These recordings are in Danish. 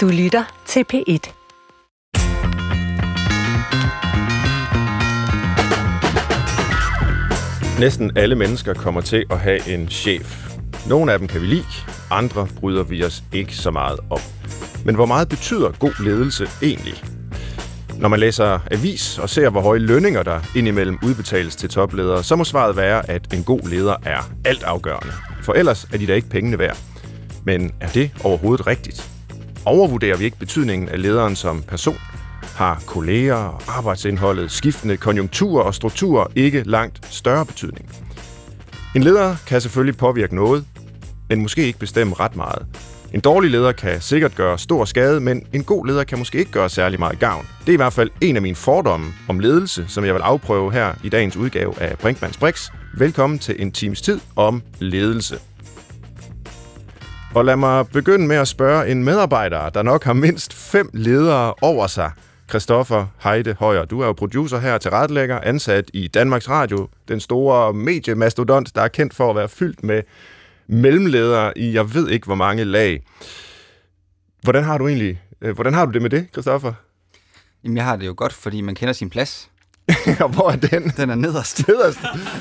Du lytter til P1. Næsten alle mennesker kommer til at have en chef. Nogle af dem kan vi lide, andre bryder vi os ikke så meget om. Men hvor meget betyder god ledelse egentlig? Når man læser avis og ser, hvor høje lønninger der indimellem udbetales til topledere, så må svaret være, at en god leder er altafgørende. For ellers er de da ikke pengene værd. Men er det overhovedet rigtigt? Overvurderer vi ikke betydningen af lederen som person? Har kolleger, arbejdsindholdet, skiftende konjunkturer og strukturer ikke langt større betydning? En leder kan selvfølgelig påvirke noget, men måske ikke bestemme ret meget. En dårlig leder kan sikkert gøre stor skade, men en god leder kan måske ikke gøre særlig meget gavn. Det er i hvert fald en af mine fordomme om ledelse, som jeg vil afprøve her i dagens udgave af Brinkmanns Brix. Velkommen til en times tid om ledelse. Og lad mig begynde med at spørge en medarbejder, der nok har mindst fem ledere over sig. Christoffer Heide Højer, du er jo producer her til retlægger, ansat i Danmarks Radio, den store mediemastodont, der er kendt for at være fyldt med mellemledere i jeg ved ikke hvor mange lag. Hvordan har du egentlig, øh, hvordan har du det med det, Christoffer? Jamen, jeg har det jo godt, fordi man kender sin plads. Og hvor er den? Den er nederst. Nederst.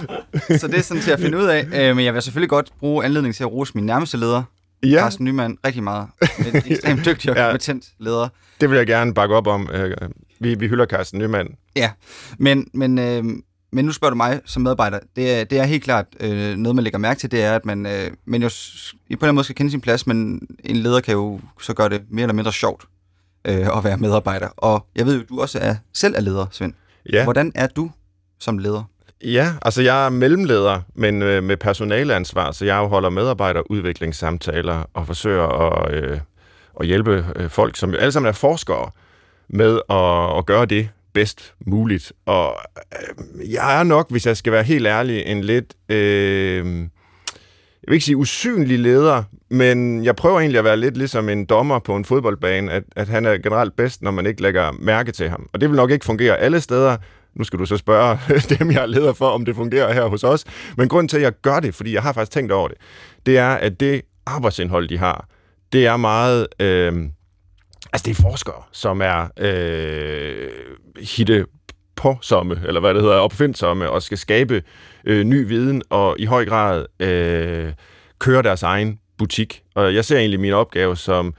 Så det er sådan til at finde ud af. Øh, Men jeg vil selvfølgelig godt bruge anledningen til at rose min nærmeste leder, Ja, Carsten Nyman, rigtig meget. En ekstremt dygtig og Ja. kompetent leder. det vil jeg gerne bakke op om. Øh, Vi, vi hylder Carsten Nyman. Ja, men, men, øh, men nu spørger du mig som medarbejder. Det er, det er helt klart øh, noget, man lægger mærke til, det er, at man, øh, man jo på en eller anden måde skal kende sin plads, men en leder kan jo så gøre det mere eller mindre sjovt øh, at være medarbejder. Og jeg ved jo, du også er, selv er leder, Svend. Ja. Hvordan er du som leder? Ja, altså jeg er mellemleder, men øh, med personaleansvar, så jeg holder medarbejderudviklingssamtaler og forsøger at, øh, at hjælpe øh, folk, som jo alle sammen er forskere, med at, at gøre det bedst muligt. Og øh, jeg er nok, hvis jeg skal være helt ærlig, en lidt... Øh, jeg vil ikke sige usynlig leder, men jeg prøver egentlig at være lidt ligesom en dommer på en fodboldbane, at, at han er generelt bedst, når man ikke lægger mærke til ham. Og det vil nok ikke fungere alle steder. Nu skal du så spørge dem, jeg er leder for, om det fungerer her hos os. Men grund til, at jeg gør det, fordi jeg har faktisk tænkt over det, det er, at det arbejdsindhold, de har, det er meget... Øh, altså, det er forskere, som er øh, hitte påsomme, eller hvad det hedder, opfindsomme, og skal skabe øh, ny viden, og i høj grad øh, køre deres egen butik. Og jeg ser egentlig min opgave som,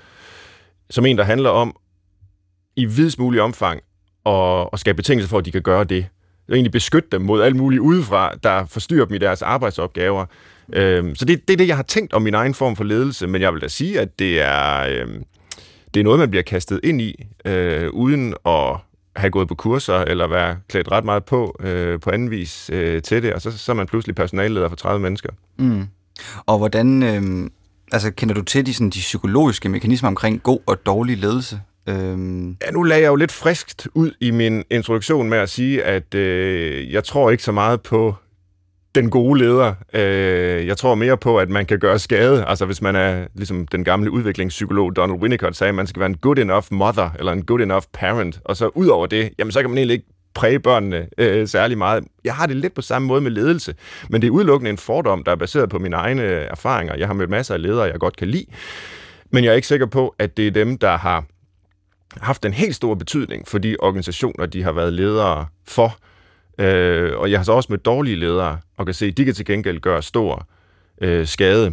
som en, der handler om i videst mulig omfang og, og skabe betingelser for, at de kan gøre det. Og egentlig beskytte dem mod alt muligt udefra, der forstyrrer dem i deres arbejdsopgaver. Øhm, så det, det er det, jeg har tænkt om min egen form for ledelse, men jeg vil da sige, at det er, øhm, det er noget, man bliver kastet ind i, øh, uden at have gået på kurser, eller være klædt ret meget på øh, på anden vis øh, til det, og så, så er man pludselig personalleder for 30 mennesker. Mm. Og hvordan, øh, altså kender du til de, sådan, de psykologiske mekanismer omkring god og dårlig ledelse? Øh, Ja, nu lagde jeg jo lidt friskt ud i min introduktion med at sige, at øh, jeg tror ikke så meget på den gode leder. Øh, jeg tror mere på, at man kan gøre skade. Altså hvis man er, ligesom den gamle udviklingspsykolog Donald Winnicott sagde, at man skal være en good enough mother, eller en good enough parent. Og så ud over det, jamen så kan man egentlig ikke præge børnene øh, særlig meget. Jeg har det lidt på samme måde med ledelse, men det er udelukkende en fordom, der er baseret på mine egne erfaringer. Jeg har mødt masser af ledere, jeg godt kan lide, men jeg er ikke sikker på, at det er dem, der har haft en helt stor betydning for de organisationer, de har været ledere for. Øh, og jeg har så også mødt dårlige ledere, og kan se, at de kan til gengæld gøre stor øh, skade.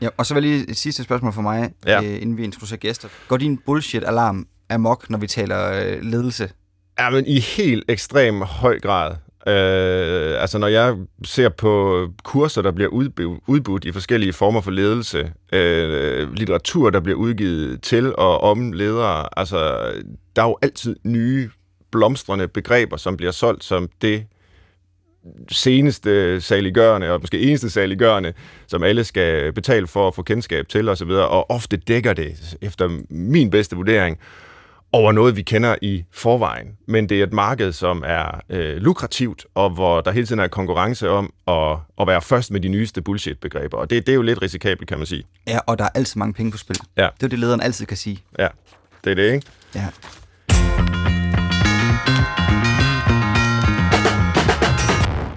ja, og så vil lige et sidste spørgsmål for mig, Ja. øh, inden vi introducerer gæster. Går din bullshit-alarm amok, når vi taler øh, ledelse? Ja, men i helt ekstrem høj grad. Øh, altså når jeg ser på kurser, der bliver udbudt i forskellige former for ledelse, øh, litteratur, der bliver udgivet til og om ledere, altså der er jo altid nye blomstrende begreber, som bliver solgt som det seneste saliggørende, og måske eneste saliggørende, som alle skal betale for at få kendskab til osv., og ofte dækker det, efter min bedste vurdering, over noget, vi kender i forvejen. Men det er et marked, som er øh, lukrativt, og hvor der hele tiden er konkurrence om at, at være først med de nyeste bullshit-begreber. Og det, det er jo lidt risikabelt, kan man sige. Ja, og der er altid mange penge på spil. Ja. Det er jo det, lederen altid kan sige. Ja, det er det, ikke? Ja.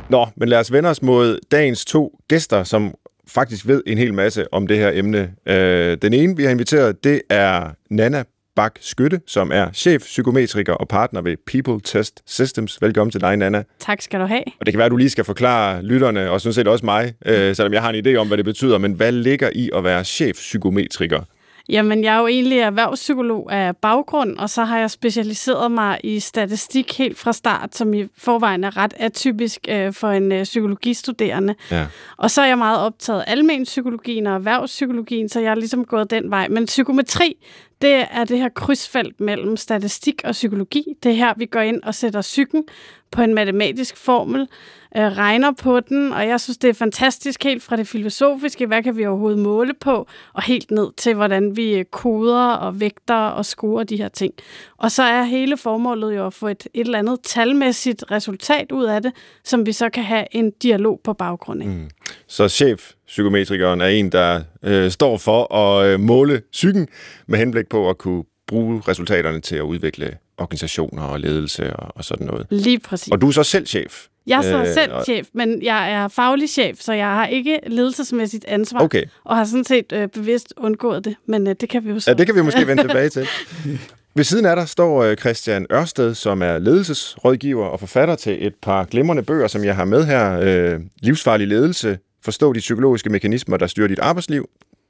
Nå, men lad os vende os mod dagens to gæster, som faktisk ved en hel masse om det her emne. Øh, den ene, vi har inviteret, det er Nana Bak Skytte, som er chef, psykometriker og partner ved People Test Systems. Velkommen til dig, Nana. Tak skal du have. Og det kan være, at du lige skal forklare lytterne, og sådan set også mig, øh, selvom jeg har en idé om, hvad det betyder, men hvad ligger i at være chef psykometriker? Jamen, jeg er jo egentlig erhvervspsykolog af baggrund, og så har jeg specialiseret mig i statistik helt fra start, som i forvejen er ret atypisk øh, for en øh, psykologistuderende. Ja. Og så er jeg meget optaget af almen psykologien og erhvervspsykologien, så jeg er ligesom gået den vej. Men psykometri, det er det her krydsfelt mellem statistik og psykologi. Det er her, vi går ind og sætter psyken på en matematisk formel, øh, regner på den, og jeg synes, det er fantastisk helt fra det filosofiske, hvad kan vi overhovedet måle på, og helt ned til, hvordan vi øh, koder og vægter og scorer de her ting. Og så er hele formålet jo at få et, et eller andet talmæssigt resultat ud af det, som vi så kan have en dialog på baggrund af. Mm. Så chef psykometrikeren er en, der øh, står for at øh, måle psyken med henblik på at kunne bruge resultaterne til at udvikle organisationer og ledelse og, og sådan noget. Lige præcis. Og du er så selv chef. Jeg er så øh, selv og... chef, men jeg er faglig chef, så jeg har ikke ledelsesmæssigt ansvar. Okay. Og har sådan set øh, bevidst undgået det, men øh, det kan vi jo så. Ja, det kan vi måske vende tilbage til. Ved siden af dig står øh, Christian Ørsted, som er ledelsesrådgiver og forfatter til et par glimrende bøger, som jeg har med her. Øh, Livsfarlig ledelse, Forstå de psykologiske mekanismer, der styrer dit arbejdsliv,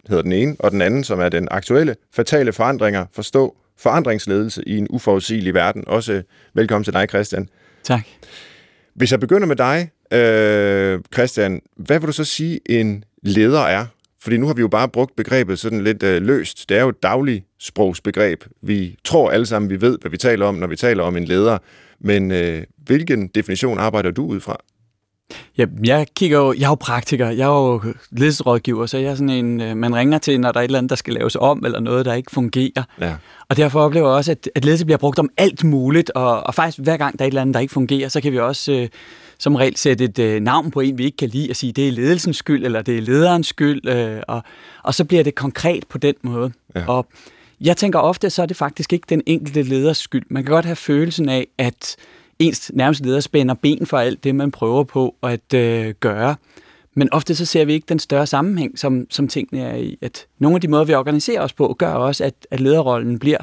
hedder den ene, og den anden, som er den aktuelle, fatale forandringer, Forstå forandringsledelse i en uforudsigelig verden. Også velkommen til dig, Christian. Tak. Hvis jeg begynder med dig, øh, Christian, hvad vil du så sige, en leder er? Fordi nu har vi jo bare brugt begrebet sådan lidt øh, løst. Det er jo et dagligt sprogsbegreb. Vi tror alle sammen, vi ved, hvad vi taler om, når vi taler om en leder. Men øh, hvilken definition arbejder du ud fra? Ja, jeg kigger jo, jeg er jo praktiker, jeg er jo ledelsesrådgiver, så jeg er sådan en, øh, man ringer til, når der er et eller andet, der skal laves om, eller noget, der ikke fungerer. Ja. Og derfor oplever jeg også, at, at ledelse bliver brugt om alt muligt, og, og faktisk hver gang der er et eller andet, der ikke fungerer, så kan vi også øh, som regel sætte et øh, navn på en, vi ikke kan lide, og sige, det er ledelsens skyld, eller det er lederens skyld, øh, og, og så bliver det konkret på den måde. Ja. Og jeg tænker ofte, så er det faktisk ikke den enkelte leders skyld. Man kan godt have følelsen af, at ens nærmeste leder spænder ben for alt det, man prøver på at øh, gøre. Men ofte så ser vi ikke den større sammenhæng, som, som tingene er i. At nogle af de måder, vi organiserer os på, gør også, at, at lederrollen bliver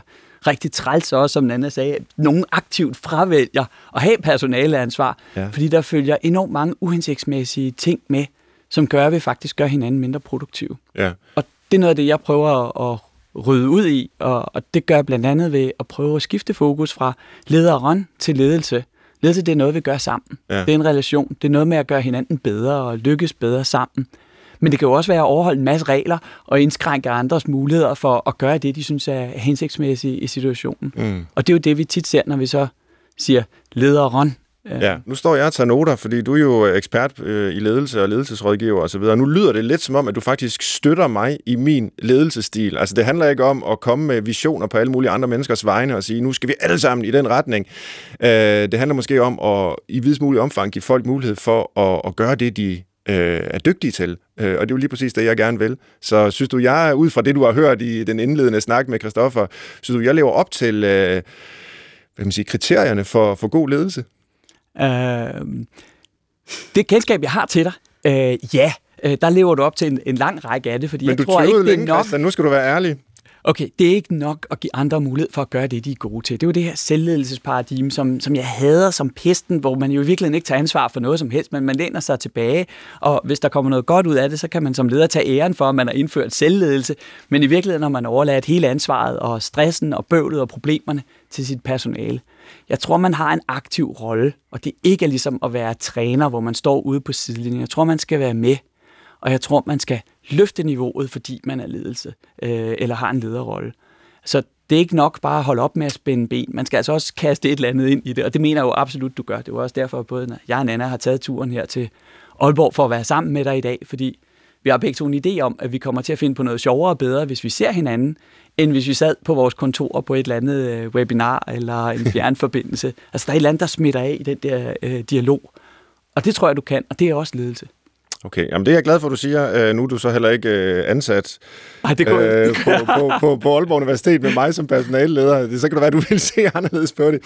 rigtig træls også, som Nana sagde, at nogen aktivt fravælger at have personaleansvar, Ja. fordi der følger enormt mange uhensigtsmæssige ting med, som gør, at vi faktisk gør hinanden mindre produktive. Ja. Og det er noget af det, jeg prøver at, at rydde ud i, og, og det gør jeg blandt andet ved at prøve at skifte fokus fra lederen til ledelse. Ledelse, det er noget, vi gør sammen. Ja. Det er en relation. Det er noget med at gøre hinanden bedre og lykkes bedre sammen. Men det kan jo også være at overholde en masse regler og indskrænke andres muligheder for at gøre det, de synes er hensigtsmæssigt i situationen. Mm. Og det er jo det, vi tit ser, når vi så siger lederen. Ja, nu står jeg og tager noter, fordi du er jo ekspert øh, i ledelse og ledelsesrådgiver osv., og nu lyder det lidt som om, at du faktisk støtter mig i min ledelsesstil. Altså det handler ikke om at komme med visioner på alle mulige andre menneskers vegne og sige, nu skal vi alle sammen i den retning. Øh, det handler måske om at i videst mulig omfang give folk mulighed for at, at gøre det, de øh, er dygtige til. Øh, og det er jo lige præcis det, jeg gerne vil. Så synes du, jeg ud fra det, du har hørt i den indledende snak med Christoffer, synes du, jeg lever op til øh, hvad man sige, kriterierne for, for god ledelse? Øh, det kendskab, jeg har til dig, øh, ja, øh, der lever du op til en, en lang række af det, fordi Men jeg tror ikke, det er længe, nok. Christian. Nu skal du være ærlig. Okay, det er ikke nok at give andre mulighed for at gøre det, de er gode til. Det er jo det her selvledelsesparadigme, som, som jeg hader som pesten, hvor man jo i virkeligheden ikke tager ansvar for noget som helst, men man læner sig tilbage, og hvis der kommer noget godt ud af det, så kan man som leder tage æren for, at man har indført selvledelse, men i virkeligheden har man overladt hele ansvaret og stressen og bøvlet og problemerne til sit personale. Jeg tror, man har en aktiv rolle, og det ikke er ligesom at være træner, hvor man står ude på sidelinjen. Jeg tror, man skal være med, og jeg tror, man skal løfte niveauet, fordi man er ledelse, øh, eller har en lederrolle. Så det er ikke nok bare at holde op med at spænde ben. Man skal altså også kaste et eller andet ind i det, og det mener jeg jo absolut, du gør. Det var også derfor, at både jeg og Nana har taget turen her til Aalborg for at være sammen med dig i dag, fordi vi har begge to en idé om, at vi kommer til at finde på noget sjovere og bedre, hvis vi ser hinanden, end hvis vi sad på vores kontor på et eller andet øh, webinar eller en fjernforbindelse. Altså, der er et eller andet, der smitter af i den der øh, dialog. Og det tror jeg, du kan, og det er også ledelse. Okay, jamen det er jeg glad for, at du siger. Øh, nu er du så heller ikke øh, ansat Ej, det kunne øh, på, på, på, på Aalborg Universitet med mig som personaleleder. Det, så kan det være, at du vil se anderledes på det.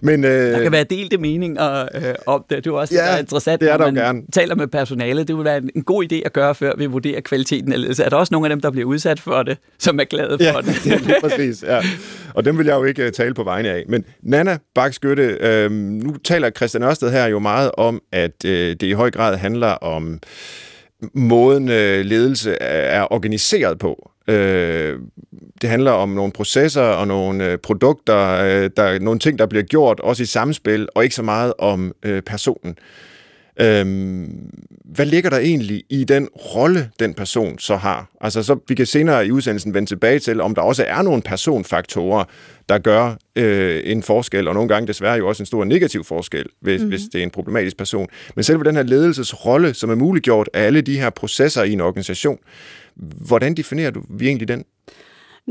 Men, øh, Der kan være delte meninger øh, om det. Det er jo også Ja, det, der er interessant, det er når man gerne. taler med personalet. Det vil være en, en god idé at gøre, før vi vurderer kvaliteten af ledelse. Er der også nogle af dem, der bliver udsat for det, som er glade ja, for det? det er lige præcis. Ja. og dem vil jeg jo ikke uh, tale på vegne af. Men Nana Bakskytte, øh, nu taler Christian Ørsted her jo meget om, at øh, det i høj grad handler om måden øh, ledelse er organiseret på. Øh, det handler om nogle processer og nogle øh, produkter, øh, der nogle ting, der bliver gjort, også i samspil, og ikke så meget om øh, personen. Øhm, hvad ligger der egentlig i den rolle, den person så har? Altså, så vi kan senere i udsendelsen vende tilbage til, om der også er nogle personfaktorer, der gør øh, en forskel, og nogle gange desværre jo også en stor negativ forskel, hvis, mm-hmm. hvis det er en problematisk person. Men selve den her ledelsesrolle, som er muliggjort af alle de her processer i en organisation, hvordan definerer du egentlig den?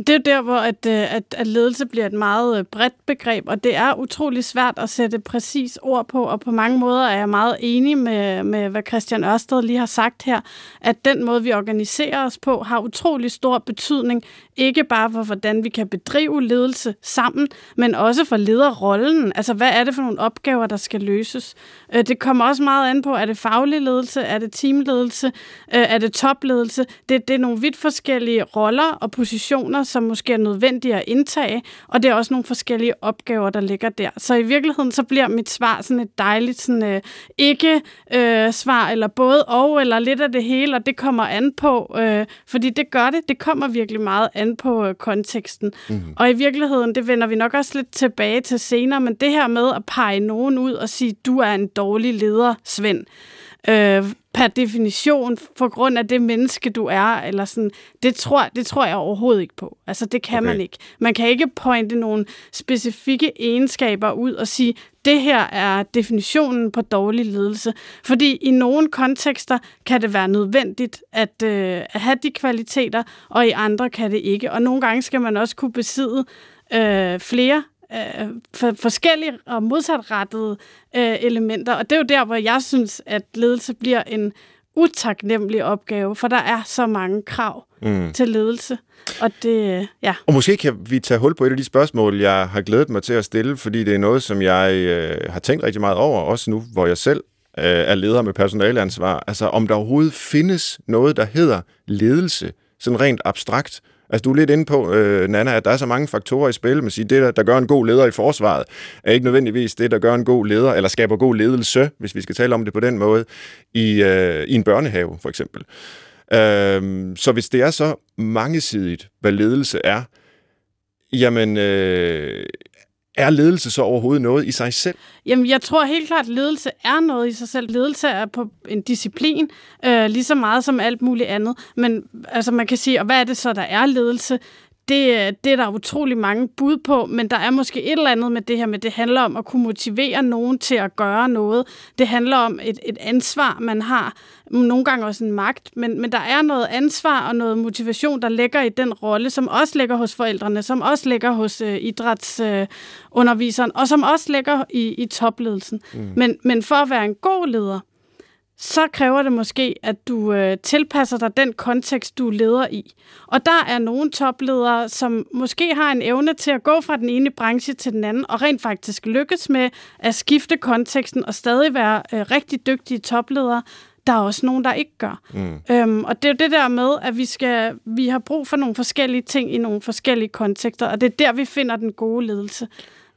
Det er der, hvor at, øh, at, at ledelse bliver et meget øh, bredt begreb, og det er utrolig svært at sætte præcis ord på, og på mange måder er jeg meget enig med, med hvad Christian Ørsted lige har sagt her, at den måde, vi organiserer os på, har utrolig stor betydning, ikke bare for, hvordan vi kan bedrive ledelse sammen, men også for lederrollen. Altså, hvad er det for nogle opgaver, der skal løses? Øh, det kommer også meget an på, er det faglig ledelse, er det teamledelse, er det topledelse? Det, det er nogle vidt forskellige roller og positioner, som måske er nødvendige at indtage, og det er også nogle forskellige opgaver, der ligger der. Så i virkeligheden, så bliver mit svar sådan et dejligt sådan, øh, ikke-svar, øh, eller både og, eller lidt af det hele, og det kommer an på, øh, fordi det gør det, det kommer virkelig meget an på øh, konteksten. Mm-hmm. Og i virkeligheden, det vender vi nok også lidt tilbage til senere, men det her med at pege nogen ud og sige, du er en dårlig leder, Svend, øh, per definition, på grund af det menneske, du er, eller sådan, det tror, det tror jeg overhovedet ikke på. Altså, det kan okay. man ikke. Man kan ikke pointe nogle specifikke egenskaber ud og sige, det her er definitionen på dårlig ledelse. Fordi i nogle kontekster kan det være nødvendigt at, øh, at have de kvaliteter, og i andre kan det ikke. Og nogle gange skal man også kunne besidde øh, flere øh, for, forskellige og modsatrettede øh, elementer. Og det er jo der, hvor jeg synes, at ledelse bliver en utaknemmelig opgave, for der er så mange krav mm. til ledelse. Og, det, ja. og måske kan vi tage hul på et af de spørgsmål, jeg har glædet mig til at stille, fordi det er noget, som jeg øh, har tænkt rigtig meget over, også nu, hvor jeg selv øh, er leder med personaleansvar. Altså, om der overhovedet findes noget, der hedder ledelse, sådan rent abstrakt, Altså, du er lidt inde på, øh, Nana, at der er så mange faktorer i spil. Man siger, det, der, der gør en god leder i forsvaret, er ikke nødvendigvis det, der gør en god leder, eller skaber god ledelse, hvis vi skal tale om det på den måde, i, øh, i en børnehave, for eksempel. Øh, så hvis det er så mangesidigt, hvad ledelse er, jamen, øh, er ledelse så overhovedet noget i sig selv? Jamen, jeg tror helt klart, at ledelse er noget i sig selv. Ledelse er på en disciplin, øh, lige så meget som alt muligt andet. Men altså, man kan sige, og hvad er det så, der er ledelse? Det, det er der utrolig mange bud på, men der er måske et eller andet med det her med, det handler om at kunne motivere nogen til at gøre noget. Det handler om et, et ansvar, man har. Nogle gange også en magt, men, men der er noget ansvar og noget motivation, der ligger i den rolle, som også ligger hos forældrene, som også ligger hos øh, idrætsunderviseren, øh, og som også ligger i, i topledelsen. Mm. Men, men for at være en god leder, så kræver det måske, at du øh, tilpasser dig den kontekst, du leder i. Og der er nogle topledere, som måske har en evne til at gå fra den ene branche til den anden, og rent faktisk lykkes med at skifte konteksten og stadig være øh, rigtig dygtige topledere. Der er også nogen, der ikke gør. Mm. Øhm, og det er jo det der med, at vi, skal, vi har brug for nogle forskellige ting i nogle forskellige kontekster, og det er der, vi finder den gode ledelse.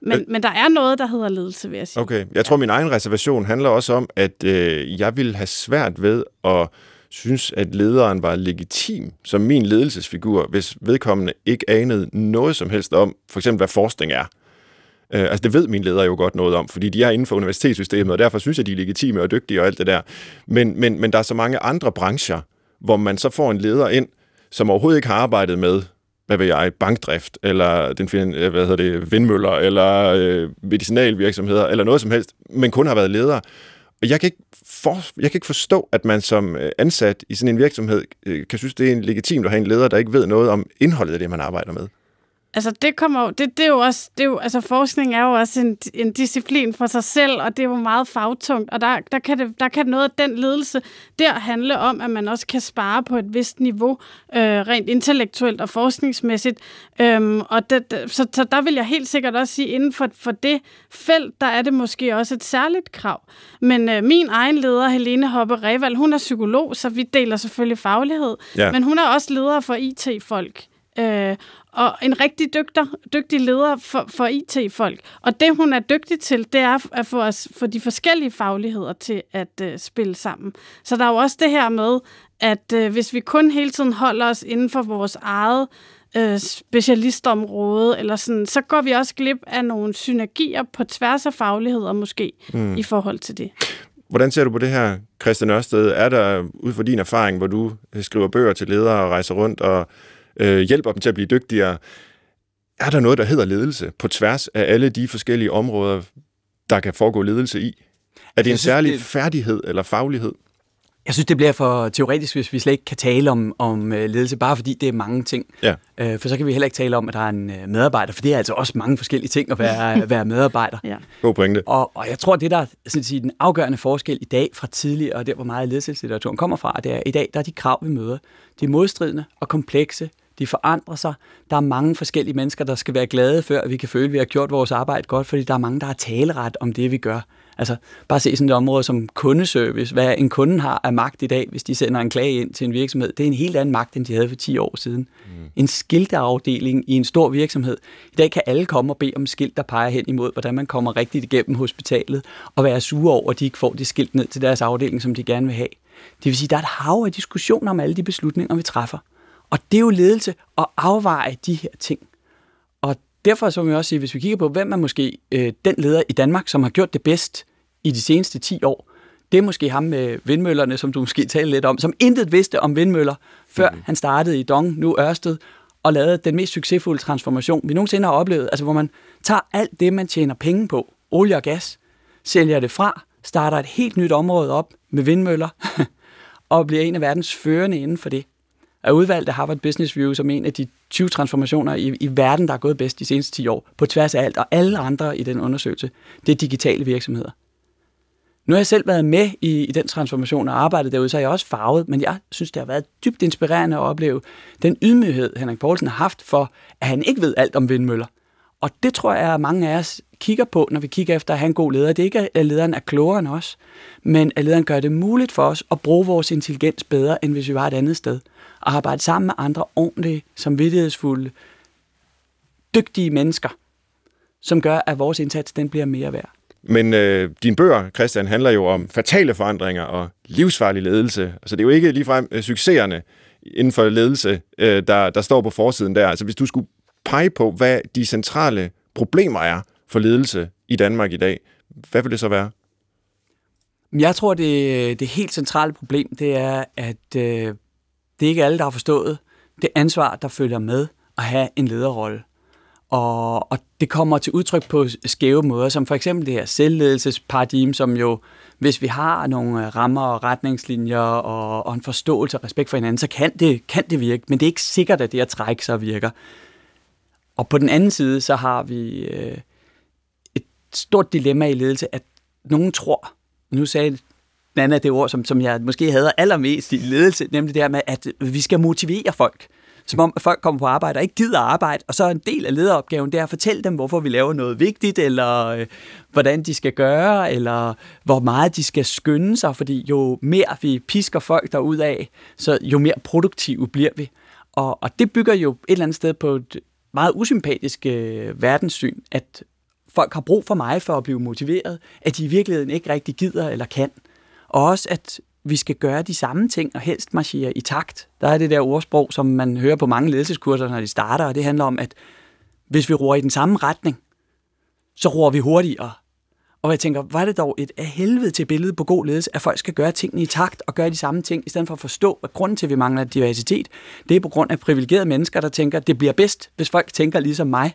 Men, øh, men der er noget, der hedder ledelse, vil jeg sige. Okay, jeg tror, min egen reservation handler også om, at øh, jeg vil have svært ved at synes, at lederen var legitim som min ledelsesfigur, hvis vedkommende ikke anede noget som helst om, for eksempel hvad forskning er. Øh, altså det ved min leder jo godt noget om, fordi de er inden for universitetssystemet, og derfor synes jeg, de er legitime og dygtige og alt det der. Men, men, men der er så mange andre brancher, hvor man så får en leder ind, som overhovedet ikke har arbejdet med hvad ved jeg, bankdrift, eller den, øh, hvad hedder det, vindmøller, eller øh, medicinalvirksomheder, eller noget som helst, men kun har været leder. Og jeg kan, ikke for, jeg kan ikke forstå, at man som øh, ansat i sådan en virksomhed øh, kan synes, det er en legitimt at have en leder, der ikke ved noget om indholdet af det, man arbejder med. Altså, det kommer det, det er jo også, det er jo, altså forskning er jo også en, en disciplin for sig selv, og det er jo meget fagtungt, og der, der, kan det, der kan noget af den ledelse der handle om, at man også kan spare på et vist niveau, øh, rent intellektuelt og forskningsmæssigt, øhm, og det, så, så der vil jeg helt sikkert også sige, inden for, for det felt, der er det måske også et særligt krav. Men øh, min egen leder, Helene Hoppe Reval, hun er psykolog, så vi deler selvfølgelig faglighed, ja. men hun er også leder for IT-folk øh, og en rigtig dygtig, dygtig leder for, for IT-folk. Og det, hun er dygtig til, det er at få, os, få de forskellige fagligheder til at øh, spille sammen. Så der er jo også det her med, at øh, hvis vi kun hele tiden holder os inden for vores eget øh, specialistområde, eller sådan, så går vi også glip af nogle synergier på tværs af fagligheder måske mm. i forhold til det. Hvordan ser du på det her, Christian Ørsted? Er der, ud fra din erfaring, hvor du øh, skriver bøger til ledere og rejser rundt og øh, hjælper dem til at blive dygtigere, er der noget, der hedder ledelse på tværs af alle de forskellige områder, der kan foregå ledelse i? Er det en synes, særlig det... færdighed eller faglighed? Jeg synes, det bliver for teoretisk, hvis vi slet ikke kan tale om, om øh, ledelse, bare fordi det er mange ting. Ja. Øh, for så kan vi heller ikke tale om, at der er en øh, medarbejder, for det er altså også mange forskellige ting at være, være medarbejder. Ja. God pointe. Og, og jeg tror, det der er sådan sige, den afgørende forskel i dag fra tidligere, og der hvor meget ledelseslitteraturen kommer fra, det er, at i dag der er de krav, vi møder, de er modstridende og komplekse, de forandrer sig. Der er mange forskellige mennesker, der skal være glade, før vi kan føle, at vi har gjort vores arbejde godt, fordi der er mange, der har taleret om det, vi gør. Altså, bare se sådan et område som kundeservice. Hvad en kunde har af magt i dag, hvis de sender en klage ind til en virksomhed, det er en helt anden magt, end de havde for 10 år siden. Mm. En skilteafdeling i en stor virksomhed. I dag kan alle komme og bede om skilt, der peger hen imod, hvordan man kommer rigtigt igennem hospitalet, og være sure over, at de ikke får det skilt ned til deres afdeling, som de gerne vil have. Det vil sige, at der er et hav af diskussioner om alle de beslutninger, vi træffer. Og det er jo ledelse at afveje de her ting. Og derfor så vil jeg også sige, hvis vi kigger på, hvem er måske øh, den leder i Danmark, som har gjort det bedst i de seneste 10 år, det er måske ham med vindmøllerne, som du måske talte lidt om, som intet vidste om vindmøller, før mm. han startede i Dong, nu Ørsted, og lavede den mest succesfulde transformation, vi nogensinde har oplevet. Altså hvor man tager alt det, man tjener penge på, olie og gas, sælger det fra, starter et helt nyt område op med vindmøller, og bliver en af verdens førende inden for det er udvalgt af Harvard Business Review som en af de 20 transformationer i, i verden, der er gået bedst de seneste 10 år, på tværs af alt, og alle andre i den undersøgelse, det er digitale virksomheder. Nu har jeg selv været med i, i den transformation og arbejdet derude, så er jeg også farvet, men jeg synes, det har været dybt inspirerende at opleve den ydmyghed, Henrik Poulsen har haft for, at han ikke ved alt om vindmøller. Og det tror jeg, at mange af os kigger på, når vi kigger efter at have en god leder. Det er ikke, at lederen er klogere end os, men at lederen gør det muligt for os at bruge vores intelligens bedre, end hvis vi var et andet sted og arbejde sammen med andre ordentlige, samvittighedsfulde, dygtige mennesker, som gør, at vores indsats den bliver mere værd. Men øh, din bøger, Christian, handler jo om fatale forandringer og livsfarlig ledelse. Altså det er jo ikke ligefrem øh, succeserne inden for ledelse, øh, der, der står på forsiden der. Altså hvis du skulle pege på, hvad de centrale problemer er for ledelse i Danmark i dag, hvad vil det så være? Jeg tror, det, det helt centrale problem, det er, at øh, det er ikke alle, der har forstået det ansvar, der følger med at have en lederrolle. Og, og det kommer til udtryk på skæve måder, som for eksempel det her selvledelsesparadigme, som jo, hvis vi har nogle rammer og retningslinjer og, og en forståelse og respekt for hinanden, så kan det, kan det virke, men det er ikke sikkert, at det at trække sig virker. Og på den anden side, så har vi øh, et stort dilemma i ledelse, at nogen tror, nu sagde den anden det ord, som, som jeg måske havde allermest i ledelse, nemlig det her med, at vi skal motivere folk. Som om folk kommer på arbejde og ikke gider arbejde, og så er en del af lederopgaven, det er at fortælle dem, hvorfor vi laver noget vigtigt, eller øh, hvordan de skal gøre, eller hvor meget de skal skynde sig, fordi jo mere vi pisker folk derud af, så jo mere produktive bliver vi. Og, og det bygger jo et eller andet sted på et meget usympatisk øh, verdenssyn, at folk har brug for mig for at blive motiveret, at de i virkeligheden ikke rigtig gider eller kan. Og også, at vi skal gøre de samme ting, og helst marchere i takt. Der er det der ordsprog, som man hører på mange ledelseskurser, når de starter, og det handler om, at hvis vi roer i den samme retning, så roer vi hurtigere. Og jeg tænker, hvad er det dog et af helvede til billede på god ledelse, at folk skal gøre tingene i takt og gøre de samme ting, i stedet for at forstå, at grunden til, at vi mangler diversitet, det er på grund af privilegerede mennesker, der tænker, at det bliver bedst, hvis folk tænker ligesom mig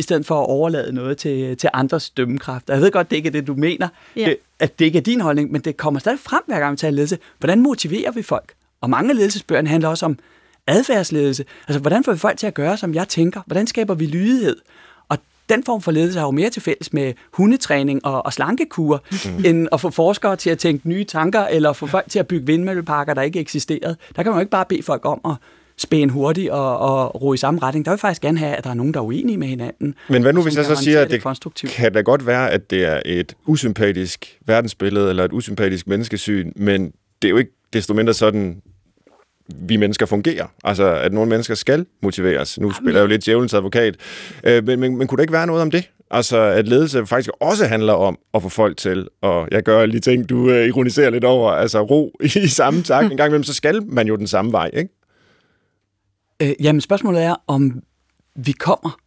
i stedet for at overlade noget til, til andres dømmekraft. Jeg ved godt, det ikke er det, du mener, ja. Øh, at det ikke er din holdning, men det kommer stadig frem, hver gang vi tager ledelse. Hvordan motiverer vi folk? Og mange af ledelsesbøgerne handler også om adfærdsledelse. Altså, hvordan får vi folk til at gøre, som jeg tænker? Hvordan skaber vi lydighed? Og den form for ledelse har jo mere til fælles med hundetræning og, og slankekur, mm. end at få forskere til at tænke nye tanker, eller få folk til at bygge vindmølleparker, der ikke eksisterede. Der kan man jo ikke bare bede folk om at spæne hurtigt og, og ro i samme retning. Der vil faktisk gerne have, at der er nogen, der er uenige med hinanden. Men hvad nu, hvis jeg så siger, at det, det kan da godt være, at det er et usympatisk verdensbillede eller et usympatisk menneskesyn, men det er jo ikke desto mindre sådan, vi mennesker fungerer. Altså, at nogle mennesker skal motiveres. Nu spiller jeg jo lidt djævelens advokat. Øh, men, men, men kunne der ikke være noget om det? Altså, at ledelse faktisk også handler om at få folk til, og jeg gør lige ting, du uh, ironiserer lidt over, altså ro i samme tak. En gang imellem, så skal man jo den samme vej, ikke? Øh, jamen, spørgsmålet er, om vi kommer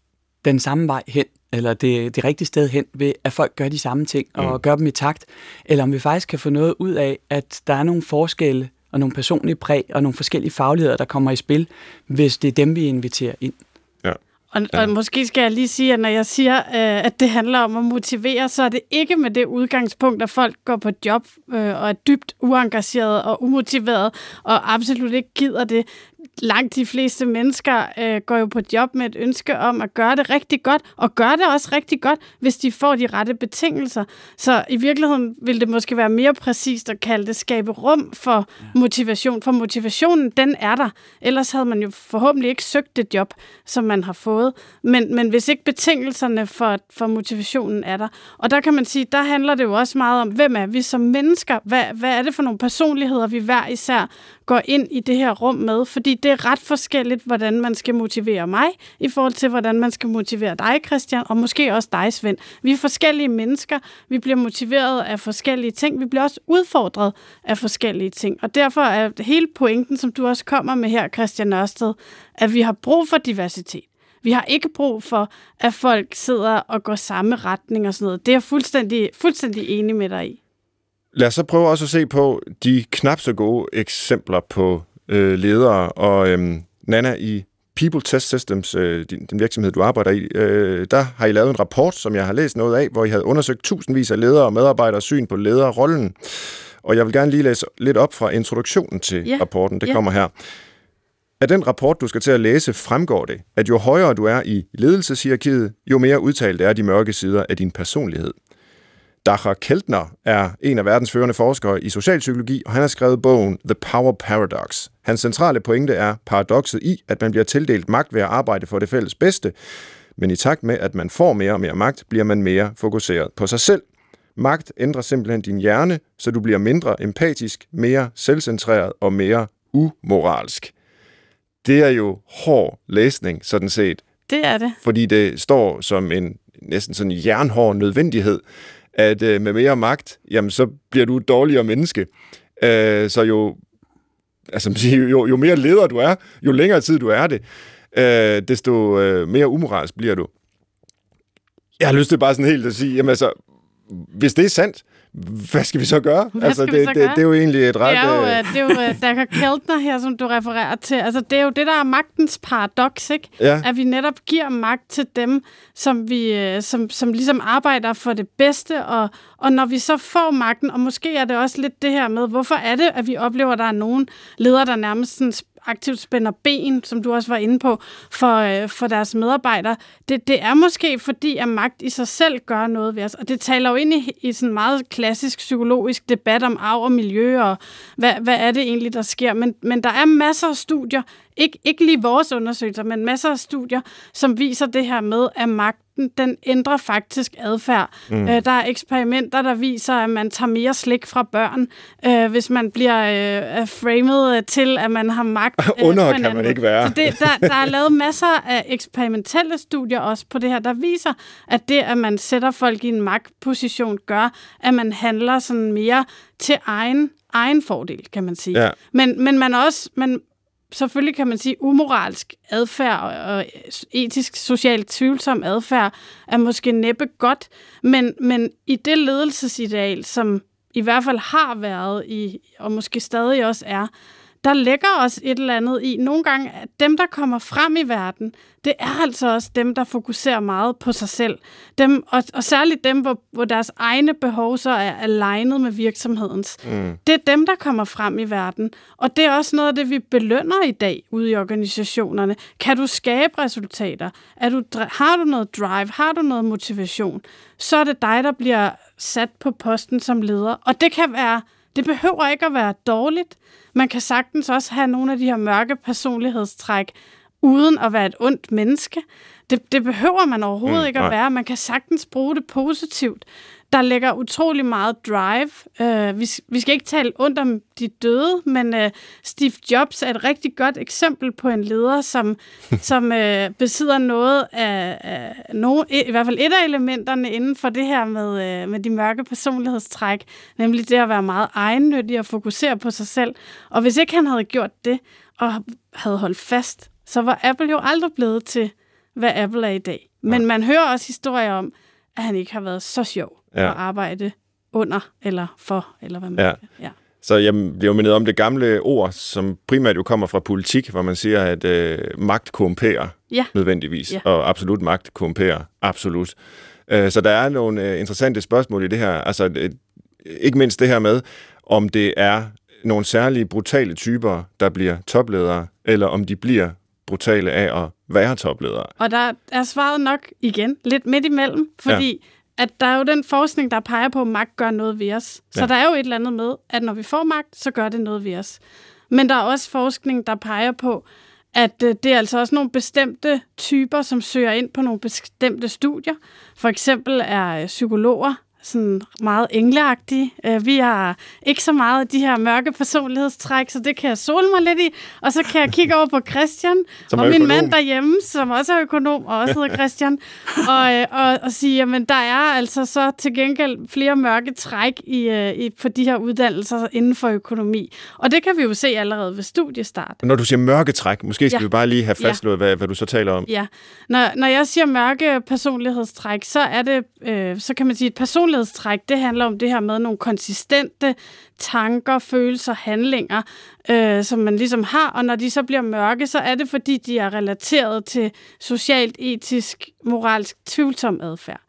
den samme vej hen, eller det, det rigtige sted hen, ved at folk gør de samme ting, og mm. gør dem i takt, eller om vi faktisk kan få noget ud af, at der er nogle forskelle, og nogle personlige præg, og nogle forskellige fagligheder, der kommer i spil, hvis det er dem, vi inviterer ind. Og, ja. og måske skal jeg lige sige, at når jeg siger, øh, at det handler om at motivere, så er det ikke med det udgangspunkt, at folk går på job øh, og er dybt uengageret og umotiveret og absolut ikke gider det langt de fleste mennesker øh, går jo på job med et ønske om at gøre det rigtig godt, og gør det også rigtig godt, hvis de får de rette betingelser. Så i virkeligheden vil det måske være mere præcist at kalde det skabe rum for motivation, for motivationen, den er der. Ellers havde man jo forhåbentlig ikke søgt det job, som man har fået. Men, men hvis ikke betingelserne for, for motivationen er der. Og der kan man sige, der handler det jo også meget om, hvem er vi som mennesker? Hvad, hvad er det for nogle personligheder, vi hver især går ind i det her rum med, fordi det er ret forskelligt, hvordan man skal motivere mig, i forhold til, hvordan man skal motivere dig, Christian, og måske også dig, Svend. Vi er forskellige mennesker, vi bliver motiveret af forskellige ting, vi bliver også udfordret af forskellige ting, og derfor er hele pointen, som du også kommer med her, Christian Ørsted, at vi har brug for diversitet. Vi har ikke brug for, at folk sidder og går samme retning og sådan noget. Det er jeg fuldstændig, fuldstændig enig med dig i. Lad os så prøve også at se på de knap så gode eksempler på øh, ledere. Og øh, Nana, i People Test Systems, øh, din, den virksomhed, du arbejder i, øh, der har I lavet en rapport, som jeg har læst noget af, hvor I havde undersøgt tusindvis af ledere og medarbejdere syn på lederrollen. Og jeg vil gerne lige læse lidt op fra introduktionen til ja. rapporten. Det ja. kommer her. Af den rapport, du skal til at læse, fremgår det, at jo højere du er i ledelseshierarkiet, jo mere udtalt er de mørke sider af din personlighed. Dacher Keltner er en af verdens førende forskere i socialpsykologi, og han har skrevet bogen The Power Paradox. Hans centrale pointe er paradokset i, at man bliver tildelt magt ved at arbejde for det fælles bedste, men i takt med, at man får mere og mere magt, bliver man mere fokuseret på sig selv. Magt ændrer simpelthen din hjerne, så du bliver mindre empatisk, mere selvcentreret og mere umoralsk. Det er jo hård læsning, sådan set. Det er det. Fordi det står som en næsten sådan jernhård nødvendighed, at øh, med mere magt, jamen så bliver du et dårligere menneske. Øh, så jo, altså, jo, jo mere leder du er, jo længere tid du er det, øh, desto øh, mere umoralsk bliver du. Jeg har lyst til bare sådan helt at sige, jamen altså, hvis det er sandt, hvad skal vi så gøre? Hvad altså, det, så det, gøre? det er jo egentlig et ret... Det er jo, øh, øh, det er jo øh, Dacher Keltner her, som du refererer til. Altså, det er jo det, der er magtens paradoks, ikke? Ja. At vi netop giver magt til dem, som, vi, øh, som, som ligesom arbejder for det bedste, og, og når vi så får magten, og måske er det også lidt det her med, hvorfor er det, at vi oplever, at der er nogen ledere, der nærmest sådan aktivt spænder ben, som du også var inde på, for, øh, for deres medarbejdere. Det, det er måske fordi, at magt i sig selv gør noget ved os, og det taler jo ind i, i sådan en meget klassisk psykologisk debat om arv og miljø, og hvad, hvad er det egentlig, der sker. Men, men der er masser af studier, ikke, ikke lige vores undersøgelser, men masser af studier, som viser det her med, at magten, den ændrer faktisk adfærd. Mm. Øh, der er eksperimenter, der viser, at man tager mere slik fra børn, øh, hvis man bliver øh, framet øh, til, at man har magt. Øh, Under kan man ikke være. Så det, der, der er lavet masser af eksperimentelle studier også på det her, der viser, at det, at man sætter folk i en magtposition, gør, at man handler sådan mere til egen, egen fordel, kan man sige. Ja. Men, men man også, man, selvfølgelig kan man sige, umoralsk adfærd og, etisk, socialt tvivlsom adfærd er måske næppe godt, men, men i det ledelsesideal, som i hvert fald har været i, og måske stadig også er, der ligger også et eller andet i. Nogle gange, at dem, der kommer frem i verden, det er altså også dem, der fokuserer meget på sig selv. Dem, og, og særligt dem, hvor, hvor deres egne behov så er alignet med virksomhedens. Mm. Det er dem, der kommer frem i verden. Og det er også noget af det, vi belønner i dag ude i organisationerne. Kan du skabe resultater? Er du, har du noget drive? Har du noget motivation? Så er det dig, der bliver sat på posten som leder. Og det kan være, det behøver ikke at være dårligt. Man kan sagtens også have nogle af de her mørke personlighedstræk uden at være et ondt menneske. Det, det behøver man overhovedet mm, ikke at nej. være. Man kan sagtens bruge det positivt. Der ligger utrolig meget drive. Uh, vi, vi skal ikke tale ondt om de døde, men uh, Steve Jobs er et rigtig godt eksempel på en leder, som, som uh, besidder noget af, af no, i, hvert fald et af elementerne inden for det her med, uh, med de mørke personlighedstræk, nemlig det at være meget egennyttig og fokusere på sig selv. Og hvis ikke han havde gjort det, og havde holdt fast, så var Apple jo aldrig blevet til, hvad Apple er i dag. Men man hører også historier om, at han ikke har været så sjov Ja. at arbejde under eller for, eller hvad man Ja. ja. ja. Så jeg bliver jo mindet om det gamle ord, som primært jo kommer fra politik, hvor man siger, at øh, magt korrumperer Ja. nødvendigvis, Ja. og absolut magt korrumperer absolut. Øh, så der er nogle øh, interessante spørgsmål i det her. Altså, øh, ikke mindst det her med, om det er nogle særlige brutale typer, der bliver topledere, eller om de bliver brutale af at være topledere. Og der er svaret nok igen lidt midt imellem, fordi ja. At der er jo den forskning, der peger på, at magt gør noget ved os. Så Ja. ja. der er jo et eller andet med, at når vi får magt, så gør det noget ved os. Men der er også forskning, der peger på, at øh, det er altså også nogle bestemte typer, som søger ind på nogle bestemte studier. For eksempel er øh, psykologer sådan meget engleagtige. Øh, Vi har ikke så meget af de her mørke personlighedstræk, så det kan jeg sole mig lidt i. Og så kan jeg kigge over på Christian, Som og min mand derhjemme, som også er økonom og også hedder Christian, og, øh, og, og sige, jamen der er altså så til gengæld flere mørke træk i, øh, i, på de her uddannelser inden for økonomi. Og det kan vi jo se allerede ved studiestart. Når du siger mørketræk, måske skal Ja. vi bare lige have Ja. fastslået, hvad, hvad du så taler om. Ja, når, når jeg siger mørke personlighedstræk, så er det, øh, så kan man sige, et personlighedstræk, det handler om det her med nogle konsistente tanker, følelser, handlinger, øh, som man ligesom har, og når de så bliver mørke, så er det, fordi de er relateret til socialt, etisk, moralsk tvivlsom adfærd.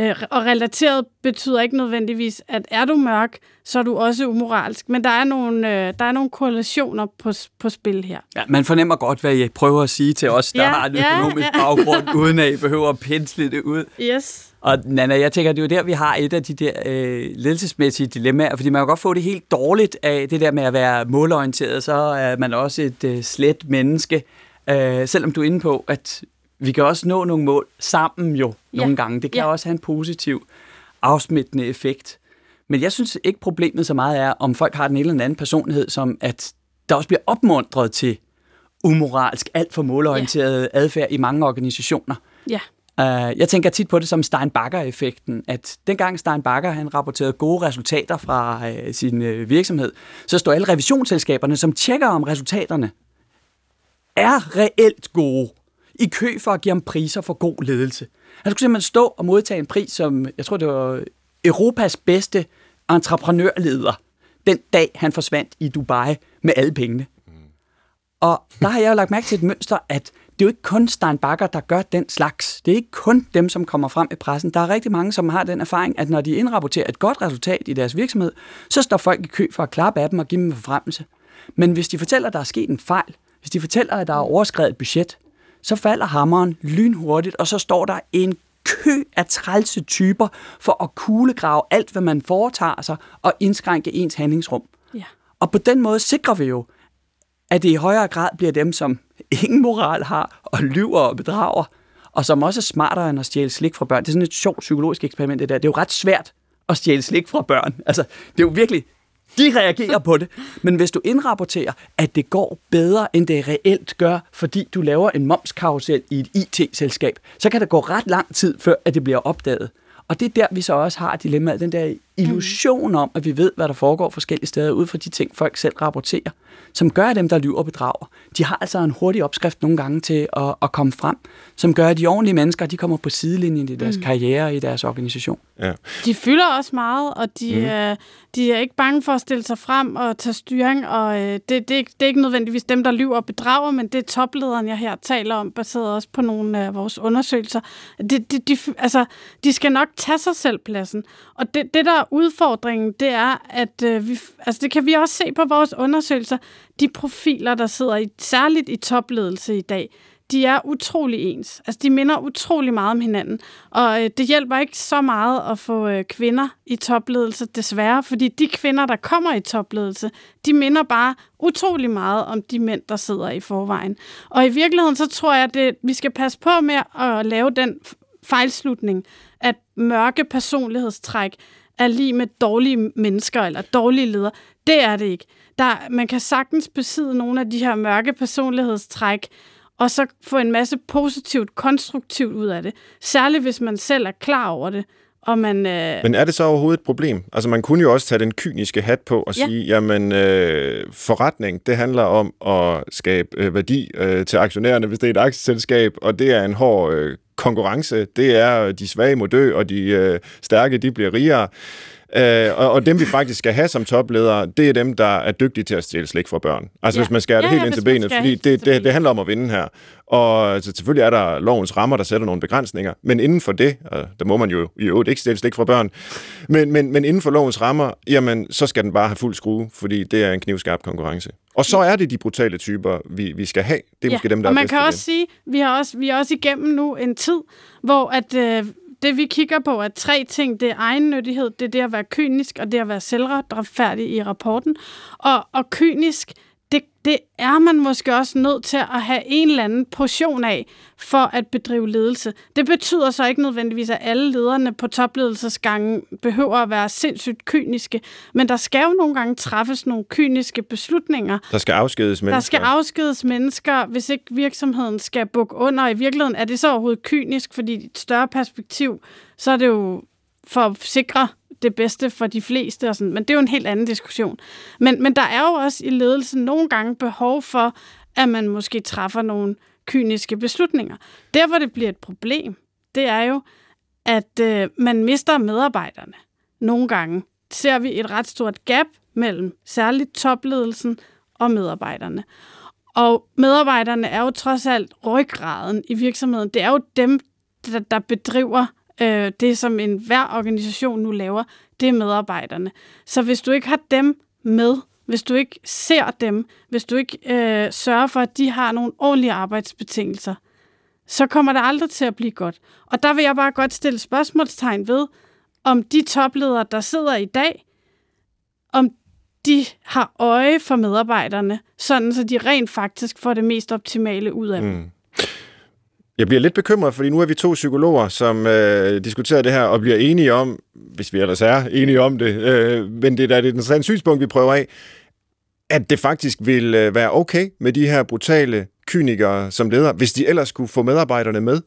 Øh, og relateret betyder ikke nødvendigvis, at er du mørk, så er du også umoralsk. Men der er nogle, øh, der er nogle korrelationer på, på spil her. Ja, man fornemmer godt, hvad jeg prøver at sige til os, der Ja, har en ja, økonomisk ja. baggrund, uden at I behøver at pensle det ud. Yes. Og Nana, jeg tænker, det er jo der, vi har et af de der øh, ledelsesmæssige dilemmaer, fordi man kan godt få det helt dårligt af det der med at være målorienteret, så er man også et øh, slet menneske. Øh, selvom du er inde på, at vi kan også nå nogle mål sammen jo Ja. nogle gange. Det kan Ja. også have en positiv afsmittende effekt. Men jeg synes ikke, problemet så meget er, om folk har den eller anden personlighed, som at der også bliver opmuntret til umoralsk, alt for målorienteret adfærd i mange organisationer. Ja. Uh, jeg tænker tit på det som Steinbacher-effekten, at dengang Steinbacher han rapporterede gode resultater fra uh, sin uh, virksomhed, så står alle revisionsselskaberne, som tjekker om resultaterne, er reelt gode, i kø for at give ham priser for god ledelse. Han skulle simpelthen stå og modtage en pris som, jeg tror det var Europas bedste entreprenørleder, den dag han forsvandt i Dubai med alle pengene. Og der har jeg jo lagt mærke til et mønster, at det er jo ikke kun Steinbacher, der gør den slags. Det er ikke kun dem, som kommer frem i pressen. Der er rigtig mange, som har den erfaring, at når de indrapporterer et godt resultat i deres virksomhed, så står folk i kø for at klappe af dem og give dem en forfremmelse. Men hvis de fortæller, at der er sket en fejl, hvis de fortæller, at der er overskrevet et budget, så falder hammeren lynhurtigt, og så står der en kø af trælse typer for at kuglegrave alt, hvad man foretager sig, og indskrænke ens handlingsrum. Ja. Og på den måde sikrer vi jo, at det i højere grad bliver dem, som ingen moral har, og lyver og bedrager, og som også er smartere end at stjæle slik fra børn. Det er sådan et sjovt psykologisk eksperiment, det der. Det er jo ret svært at stjæle slik fra børn. Altså, det er jo virkelig, de reagerer på det. Men hvis du indrapporterer, at det går bedre, end det reelt gør, fordi du laver en momskarusel i et IT-selskab, så kan der gå ret lang tid, før at det bliver opdaget. Og det er der, vi så også har dilemmaet, den der illusion om, at vi ved, hvad der foregår forskellige steder, ud fra de ting, folk selv rapporterer, som gør, at dem, der lyver og bedrager, de har altså en hurtig opskrift nogle gange til at, at komme frem, som gør, at de ordentlige mennesker, de kommer på sidelinjen i deres mm. karriere i deres organisation. Ja. De fylder også meget, og de, mm. øh, de er ikke bange for at stille sig frem og tage styring, og øh, det, det, er ikke- det er ikke nødvendigvis dem, der lyver og bedrager, men det er toplederen, jeg her taler om, baseret også på nogle af vores undersøgelser. De, de, de, altså, de skal nok tage sig selv pladsen, og det, det der er udfordringen, det er, at øh, vi, altså, det kan vi også se på vores undersøgelser, de profiler, der sidder i, særligt i topledelse i dag, de er utrolig ens. Altså, de minder utrolig meget om hinanden. Og øh, det hjælper ikke så meget at få øh, kvinder i topledelse, desværre, fordi de kvinder, der kommer i topledelse, de minder bare utrolig meget om de mænd, der sidder i forvejen. Og i virkeligheden, så tror jeg, at vi skal passe på med at lave den fejlslutning, at mørke personlighedstræk er lige med dårlige mennesker eller dårlige ledere. Det er det ikke. Der, man kan sagtens besidde nogle af de her mørke personlighedstræk, og så få en masse positivt, konstruktivt ud af det. Særligt hvis man selv er klar over det. Og man, øh... Men er det så overhovedet et problem? Altså man kunne jo også tage den kyniske hat på og ja. sige, jamen øh, forretning, det handler om at skabe øh, værdi øh, til aktionærerne, hvis det er et aktieselskab, og det er en hård øh, konkurrence. Det er, øh, de svage må dø, og de øh, stærke, de bliver rigere. Øh, og, og dem, vi faktisk skal have som topledere, det er dem, der er dygtige til at stjæle slik fra børn. Altså ja. hvis man skærer det ja, helt ja, ind til benet, fordi det, det, det handler om at vinde her. Og altså, selvfølgelig er der lovens rammer, der sætter nogle begrænsninger, men inden for det, og der må man jo i øvrigt ikke stjæle slik fra børn, men, men, men inden for lovens rammer, jamen, så skal den bare have fuld skrue, fordi det er en knivskarp konkurrence. Og så er det de brutale typer, vi, vi skal have. Det er ja, måske dem, der og man er kan også sige, vi har også, vi er også igennem nu en tid, hvor at, øh, det vi kigger på er tre ting. Det er egennyttighed, det er det at være kynisk, og det at være selvretfærdig i rapporten. Og, og kynisk, det, det er man måske også nødt til at have en eller anden portion af for at bedrive ledelse. Det betyder så ikke nødvendigvis, at alle lederne på topledelsesgangen behøver at være sindssygt kyniske, men der skal jo nogle gange træffes nogle kyniske beslutninger. Der skal afskedes mennesker. Der skal afskedes mennesker, hvis ikke virksomheden skal bukke under. I virkeligheden er det så overhovedet kynisk, fordi i et større perspektiv, så er det jo for at sikre det bedste for de fleste, og sådan, men det er jo en helt anden diskussion. Men, men der er jo også i ledelsen nogle gange behov for, at man måske træffer nogle kyniske beslutninger. Der, hvor det bliver et problem, det er jo, at øh, man mister medarbejderne. Nogle gange ser vi et ret stort gap mellem særligt topledelsen og medarbejderne. Og medarbejderne er jo trods alt ryggraden i virksomheden. Det er jo dem, der, der bedriver øh, det, som en hver organisation nu laver, det er medarbejderne. Så hvis du ikke har dem med, hvis du ikke ser dem, hvis du ikke øh, sørger for, at de har nogle ordentlige arbejdsbetingelser, så kommer det aldrig til at blive godt. Og der vil jeg bare godt stille spørgsmålstegn ved, om de topledere, der sidder i dag, om de har øje for medarbejderne, sådan så de rent faktisk får det mest optimale ud af dem. Mm. Jeg bliver lidt bekymret, fordi nu er vi to psykologer, som øh, diskuterer det her og bliver enige om, hvis vi ellers er enige om det, øh, men det er da et synspunkt, vi prøver af, at det faktisk vil øh, være okay med de her brutale kynikere som ledere, hvis de ellers kunne få medarbejderne med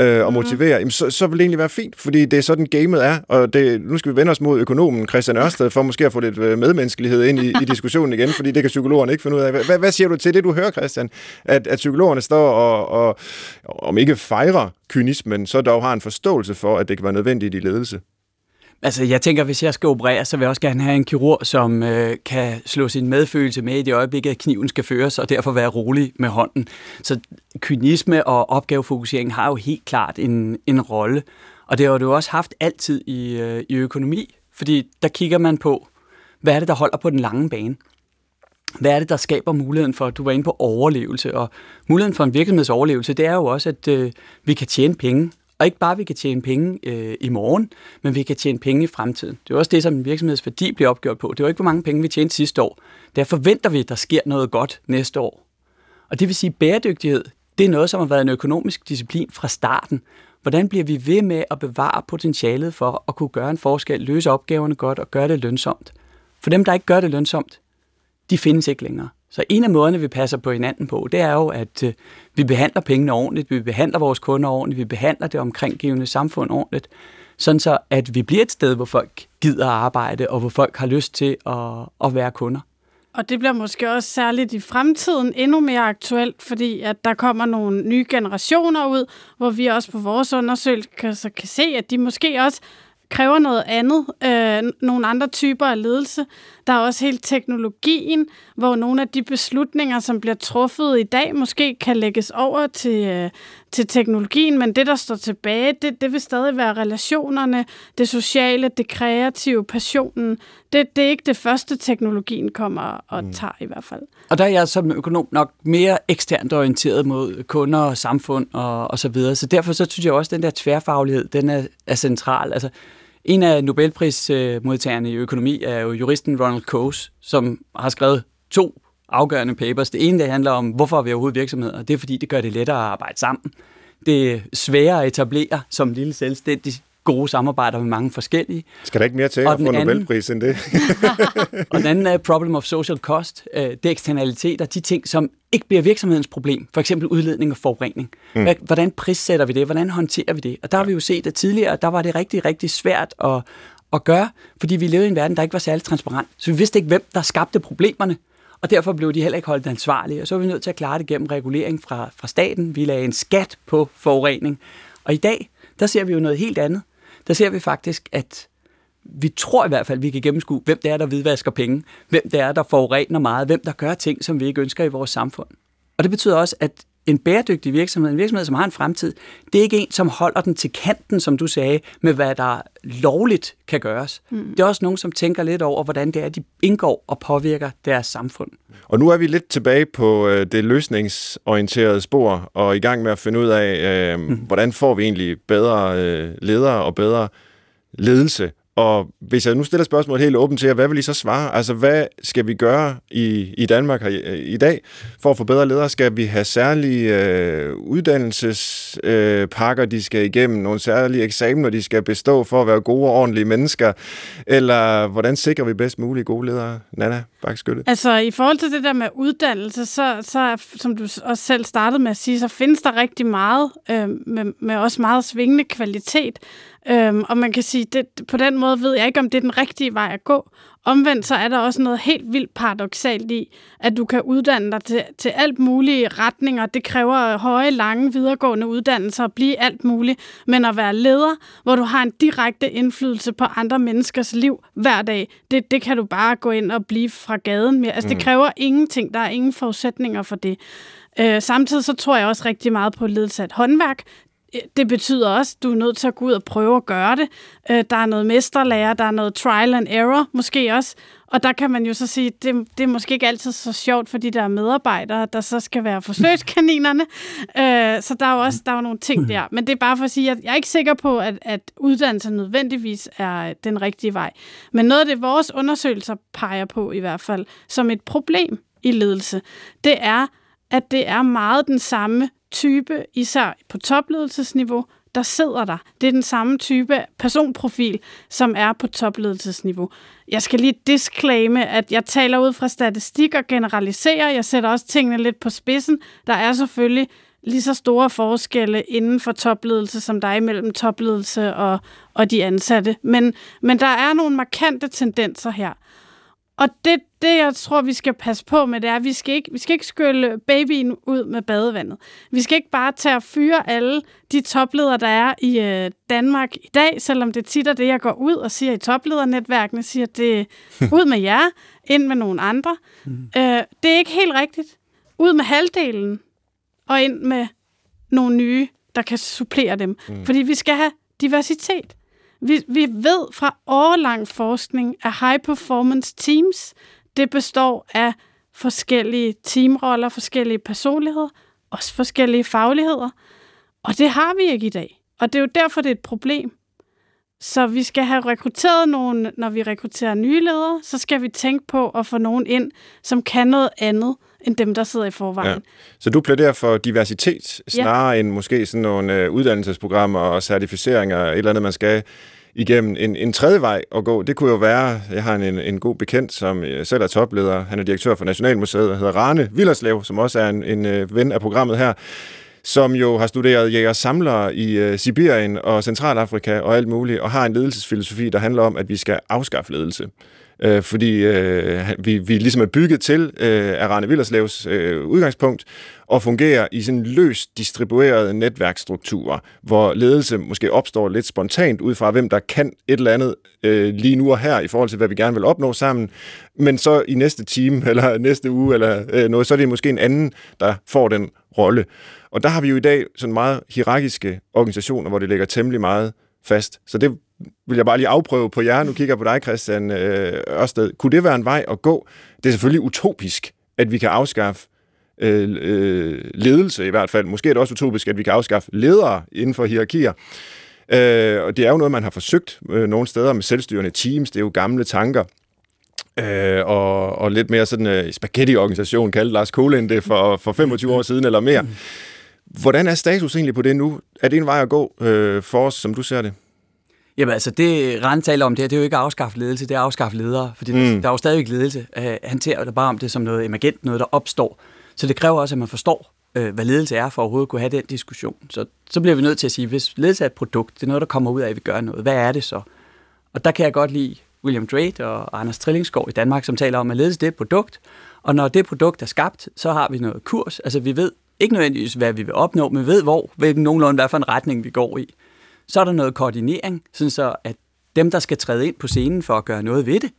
øh, og mhm. motivere, jamen, så, så vil det egentlig være fint, fordi det er sådan gamet er, og det, nu skal vi vende os mod økonomen Christian Ørsted, for måske at få lidt øh, medmenneskelighed ind i, i diskussionen igen, fordi det kan psykologerne ikke finde ud af. Hvad, hvad siger du til det, du hører, Christian? At, at psykologerne står og, og, om ikke fejrer kynismen, så dog har en forståelse for, at det kan være nødvendigt i ledelse. Altså, jeg tænker, hvis jeg skal operere, så vil jeg også gerne have en kirurg, som øh, kan slå sin medfølelse med i det øjeblik, at kniven skal føres, og derfor være rolig med hånden. Så kynisme og opgavefokusering har jo helt klart en, en rolle. Og det har du også haft altid i, øh, i økonomi, fordi der kigger man på, hvad er det, der holder på den lange bane? Hvad er det, der skaber muligheden for, at du var inde på overlevelse? Og muligheden for en virksomheds overlevelse, det er jo også, at øh, vi kan tjene penge og ikke bare, at vi kan tjene penge øh, i morgen, men vi kan tjene penge i fremtiden. Det er også det, som en virksomheds værdi bliver opgjort på. Det er jo ikke, hvor mange penge vi tjente sidste år. Der forventer vi, at der sker noget godt næste år. Og det vil sige, at bæredygtighed, det er noget, som har været en økonomisk disciplin fra starten. Hvordan bliver vi ved med at bevare potentialet for at kunne gøre en forskel, løse opgaverne godt og gøre det lønsomt? For dem, der ikke gør det lønsomt, de findes ikke længere. Så en af måderne, vi passer på hinanden på, det er jo, at øh, vi behandler pengene ordentligt, vi behandler vores kunder ordentligt, vi behandler det omkringgivende samfund ordentligt, sådan så at vi bliver et sted, hvor folk gider at arbejde, og hvor folk har lyst til at, at være kunder. Og det bliver måske også særligt i fremtiden endnu mere aktuelt, fordi at der kommer nogle nye generationer ud, hvor vi også på vores undersøgelser kan se, at de måske også kræver noget andet, øh, nogle andre typer af ledelse. Der er også helt teknologien, hvor nogle af de beslutninger, som bliver truffet i dag, måske kan lægges over til, øh, til teknologien, men det, der står tilbage, det, det vil stadig være relationerne, det sociale, det kreative, passionen, det, det er ikke det første, teknologien kommer og mm. tager i hvert fald. Og der er jeg som økonom nok mere eksternt orienteret mod kunder og samfund og, og så videre. Så derfor så synes jeg også, at den der tværfaglighed, den er, er central. Altså, en af Nobelprismodtagerne i økonomi er jo juristen Ronald Coase, som har skrevet to afgørende papers. Det ene det handler om, hvorfor vi overhovedet virksomheder. Det er fordi, det gør det lettere at arbejde sammen. Det er sværere at etablere som lille selvstændig gode samarbejder med mange forskellige. Skal der ikke mere til at få Nobelpris end det? og den anden er problem of social cost. Øh, det er eksternaliteter, de ting, som ikke bliver virksomhedens problem. For eksempel udledning og forurening. Mm. Hvordan prissætter vi det? Hvordan håndterer vi det? Og der har vi jo set, at tidligere, der var det rigtig, rigtig svært at, at gøre, fordi vi levede i en verden, der ikke var særlig transparent. Så vi vidste ikke, hvem der skabte problemerne. Og derfor blev de heller ikke holdt ansvarlige. Og så var vi nødt til at klare det gennem regulering fra, fra staten. Vi lagde en skat på forurening. Og i dag, der ser vi jo noget helt andet der ser vi faktisk, at vi tror i hvert fald, at vi kan gennemskue, hvem det er, der hvidvasker penge, hvem det er, der forurener meget, hvem der gør ting, som vi ikke ønsker i vores samfund. Og det betyder også, at en bæredygtig virksomhed, en virksomhed, som har en fremtid, det er ikke en, som holder den til kanten, som du sagde, med hvad der lovligt kan gøres. Mm. Det er også nogen, som tænker lidt over, hvordan det er, de indgår og påvirker deres samfund. Og nu er vi lidt tilbage på øh, det løsningsorienterede spor, og i gang med at finde ud af, øh, mm. hvordan får vi egentlig bedre øh, ledere og bedre ledelse. Og hvis jeg nu stiller spørgsmålet helt åbent til jer, hvad vil I så svare? Altså, hvad skal vi gøre i, i Danmark her i, i dag for at få bedre ledere? Skal vi have særlige øh, uddannelsespakker, øh, de skal igennem? Nogle særlige eksamener, de skal bestå for at være gode og ordentlige mennesker? Eller hvordan sikrer vi bedst mulige gode ledere? Nana Bakskytte? Altså, i forhold til det der med uddannelse, så, så som du også selv startede med at sige, så findes der rigtig meget, øh, med, med også meget svingende kvalitet. Øhm, og man kan sige, det, på den måde ved jeg ikke, om det er den rigtige vej at gå. Omvendt så er der også noget helt vildt paradoxalt i, at du kan uddanne dig til, til alt mulige retninger. Det kræver høje, lange, videregående uddannelser at blive alt muligt. Men at være leder, hvor du har en direkte indflydelse på andre menneskers liv hver dag, det, det kan du bare gå ind og blive fra gaden med. Altså mm. det kræver ingenting. Der er ingen forudsætninger for det. Øh, samtidig så tror jeg også rigtig meget på ledelse af et håndværk det betyder også, at du er nødt til at gå ud og prøve at gøre det. Øh, der er noget mesterlærer, der er noget trial and error måske også. Og der kan man jo så sige, at det, det er måske ikke altid så sjovt for de der medarbejdere, der så skal være forsøgskaninerne. Øh, så der er jo også der er jo nogle ting der. Men det er bare for at sige, at jeg er ikke sikker på, at, at uddannelse nødvendigvis er den rigtige vej. Men noget af det, vores undersøgelser peger på i hvert fald, som et problem i ledelse, det er, at det er meget den samme type, især på topledelsesniveau, der sidder der. Det er den samme type personprofil, som er på topledelsesniveau. Jeg skal lige disclaime, at jeg taler ud fra statistik og generaliserer. Jeg sætter også tingene lidt på spidsen. Der er selvfølgelig lige så store forskelle inden for topledelse, som der er imellem topledelse og, og de ansatte. Men, men der er nogle markante tendenser her. Og det, det, jeg tror, vi skal passe på med, det er, at vi skal ikke, vi skal ikke skylle babyen ud med badevandet. Vi skal ikke bare tage og fyre alle de topledere, der er i øh, Danmark i dag, selvom det tit er det, jeg går ud og siger i topledernetværkene, siger, det ud med jer, ind med nogle andre. Mm. Øh, det er ikke helt rigtigt. Ud med halvdelen, og ind med nogle nye, der kan supplere dem. Mm. Fordi vi skal have diversitet. Vi, vi ved fra årlang forskning, at high performance teams, det består af forskellige teamroller, forskellige personligheder, også forskellige fagligheder. Og det har vi ikke i dag. Og det er jo derfor, det er et problem. Så vi skal have rekrutteret nogen, når vi rekrutterer nye ledere, så skal vi tænke på at få nogen ind, som kan noget andet end dem, der sidder i forvejen. Ja. Så du plæderer for diversitet, snarere ja. end måske sådan nogle uh, uddannelsesprogrammer og certificeringer, et eller andet, man skal igennem en, en tredje vej at gå. Det kunne jo være, jeg har en, en god bekendt, som øh, selv er topleder, han er direktør for Nationalmuseet, hedder Rane Villerslev, som også er en, en øh, ven af programmet her, som jo har studeret jæger samlere i uh, Sibirien og Centralafrika og alt muligt, og har en ledelsesfilosofi, der handler om, at vi skal afskaffe ledelse øh, fordi øh, vi, vi ligesom er bygget til øh, af Rane Villerslevs øh, udgangspunkt og fungerer i sådan løst distribuerede netværksstrukturer, hvor ledelse måske opstår lidt spontant ud fra, hvem der kan et eller andet øh, lige nu og her i forhold til, hvad vi gerne vil opnå sammen, men så i næste time eller næste uge eller øh, noget, så er det måske en anden, der får den rolle. Og der har vi jo i dag sådan meget hierarkiske organisationer, hvor det ligger temmelig meget fast. Så det vil jeg bare lige afprøve på jer. Nu kigger jeg på dig, Christian øh, Ørsted. Kunne det være en vej at gå? Det er selvfølgelig utopisk, at vi kan afskaffe øh, øh, ledelse i hvert fald. Måske er det også utopisk, at vi kan afskaffe ledere inden for hierarkier. Øh, og det er jo noget, man har forsøgt øh, nogle steder med selvstyrende teams. Det er jo gamle tanker. Øh, og, og lidt mere sådan en uh, spaghetti-organisation, kaldte Lars Kolind det for, for 25 år siden eller mere. Hvordan er status egentlig på det nu? Er det en vej at gå øh, for os, som du ser det? Jamen altså, det Rand taler om det her, det er jo ikke at afskaffe ledelse, det er at afskaffe ledere, fordi mm. der er jo stadig ikke ledelse. Uh, han taler bare om det som noget emergent, noget der opstår. Så det kræver også, at man forstår, øh, hvad ledelse er, for at overhovedet kunne have den diskussion. Så, så bliver vi nødt til at sige, hvis ledelse er et produkt, det er noget, der kommer ud af, at vi gør noget, hvad er det så? Og der kan jeg godt lide William Drake og Anders Trillingsgaard i Danmark, som taler om, at ledelse det er et produkt, og når det produkt er skabt, så har vi noget kurs. Altså vi ved ikke nødvendigvis, hvad vi vil opnå, men vi ved, hvor, hvilken nogenlunde, hvad for en retning vi går i. Så er der noget koordinering, sådan så at dem, der skal træde ind på scenen for at gøre noget ved det,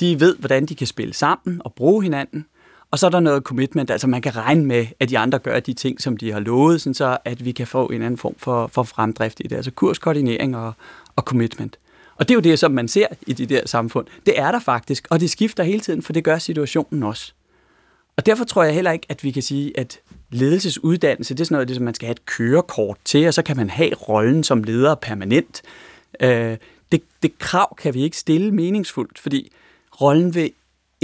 de ved, hvordan de kan spille sammen og bruge hinanden. Og så er der noget commitment, altså man kan regne med, at de andre gør de ting, som de har lovet, sådan så at vi kan få en anden form for, for fremdrift i det. Altså kurskoordinering og, og commitment. Og det er jo det, som man ser i de der samfund. Det er der faktisk, og det skifter hele tiden, for det gør situationen også. Og derfor tror jeg heller ikke, at vi kan sige, at ledelsesuddannelse, det er sådan noget, det, som man skal have et kørekort til, og så kan man have rollen som leder permanent. Øh, det, det krav kan vi ikke stille meningsfuldt, fordi rollen vil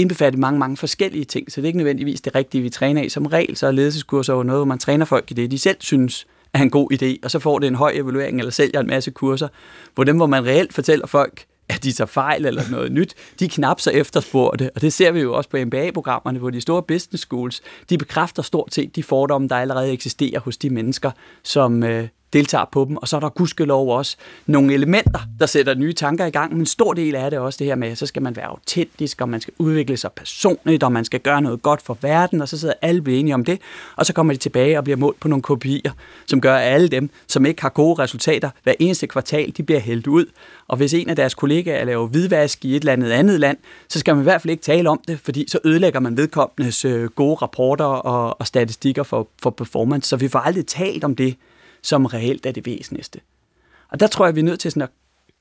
indbefatte mange, mange forskellige ting, så det er ikke nødvendigvis det rigtige, vi træner i. Som regel så er ledelseskurser jo noget, hvor man træner folk i det, de selv synes er en god idé, og så får det en høj evaluering, eller sælger en masse kurser, hvor dem, hvor man reelt fortæller folk, at de tager fejl eller noget nyt, de knap så efterspurgte, og det ser vi jo også på MBA-programmerne, hvor de store business schools, de bekræfter stort set de fordomme, der allerede eksisterer hos de mennesker, som, øh, deltager på dem, og så er der gudskelov også nogle elementer, der sætter nye tanker i gang, men en stor del af det er også det her med, at så skal man være autentisk, og man skal udvikle sig personligt, og man skal gøre noget godt for verden, og så sidder alle blive enige om det, og så kommer de tilbage og bliver målt på nogle kopier, som gør, at alle dem, som ikke har gode resultater hver eneste kvartal, de bliver hældt ud, og hvis en af deres kollegaer laver hvidvask i et eller andet andet land, så skal man i hvert fald ikke tale om det, fordi så ødelægger man vedkommendes øh, gode rapporter og, og statistikker for, for performance, så vi får aldrig talt om det, som reelt er det væsentligste. Og der tror jeg, vi er nødt til sådan at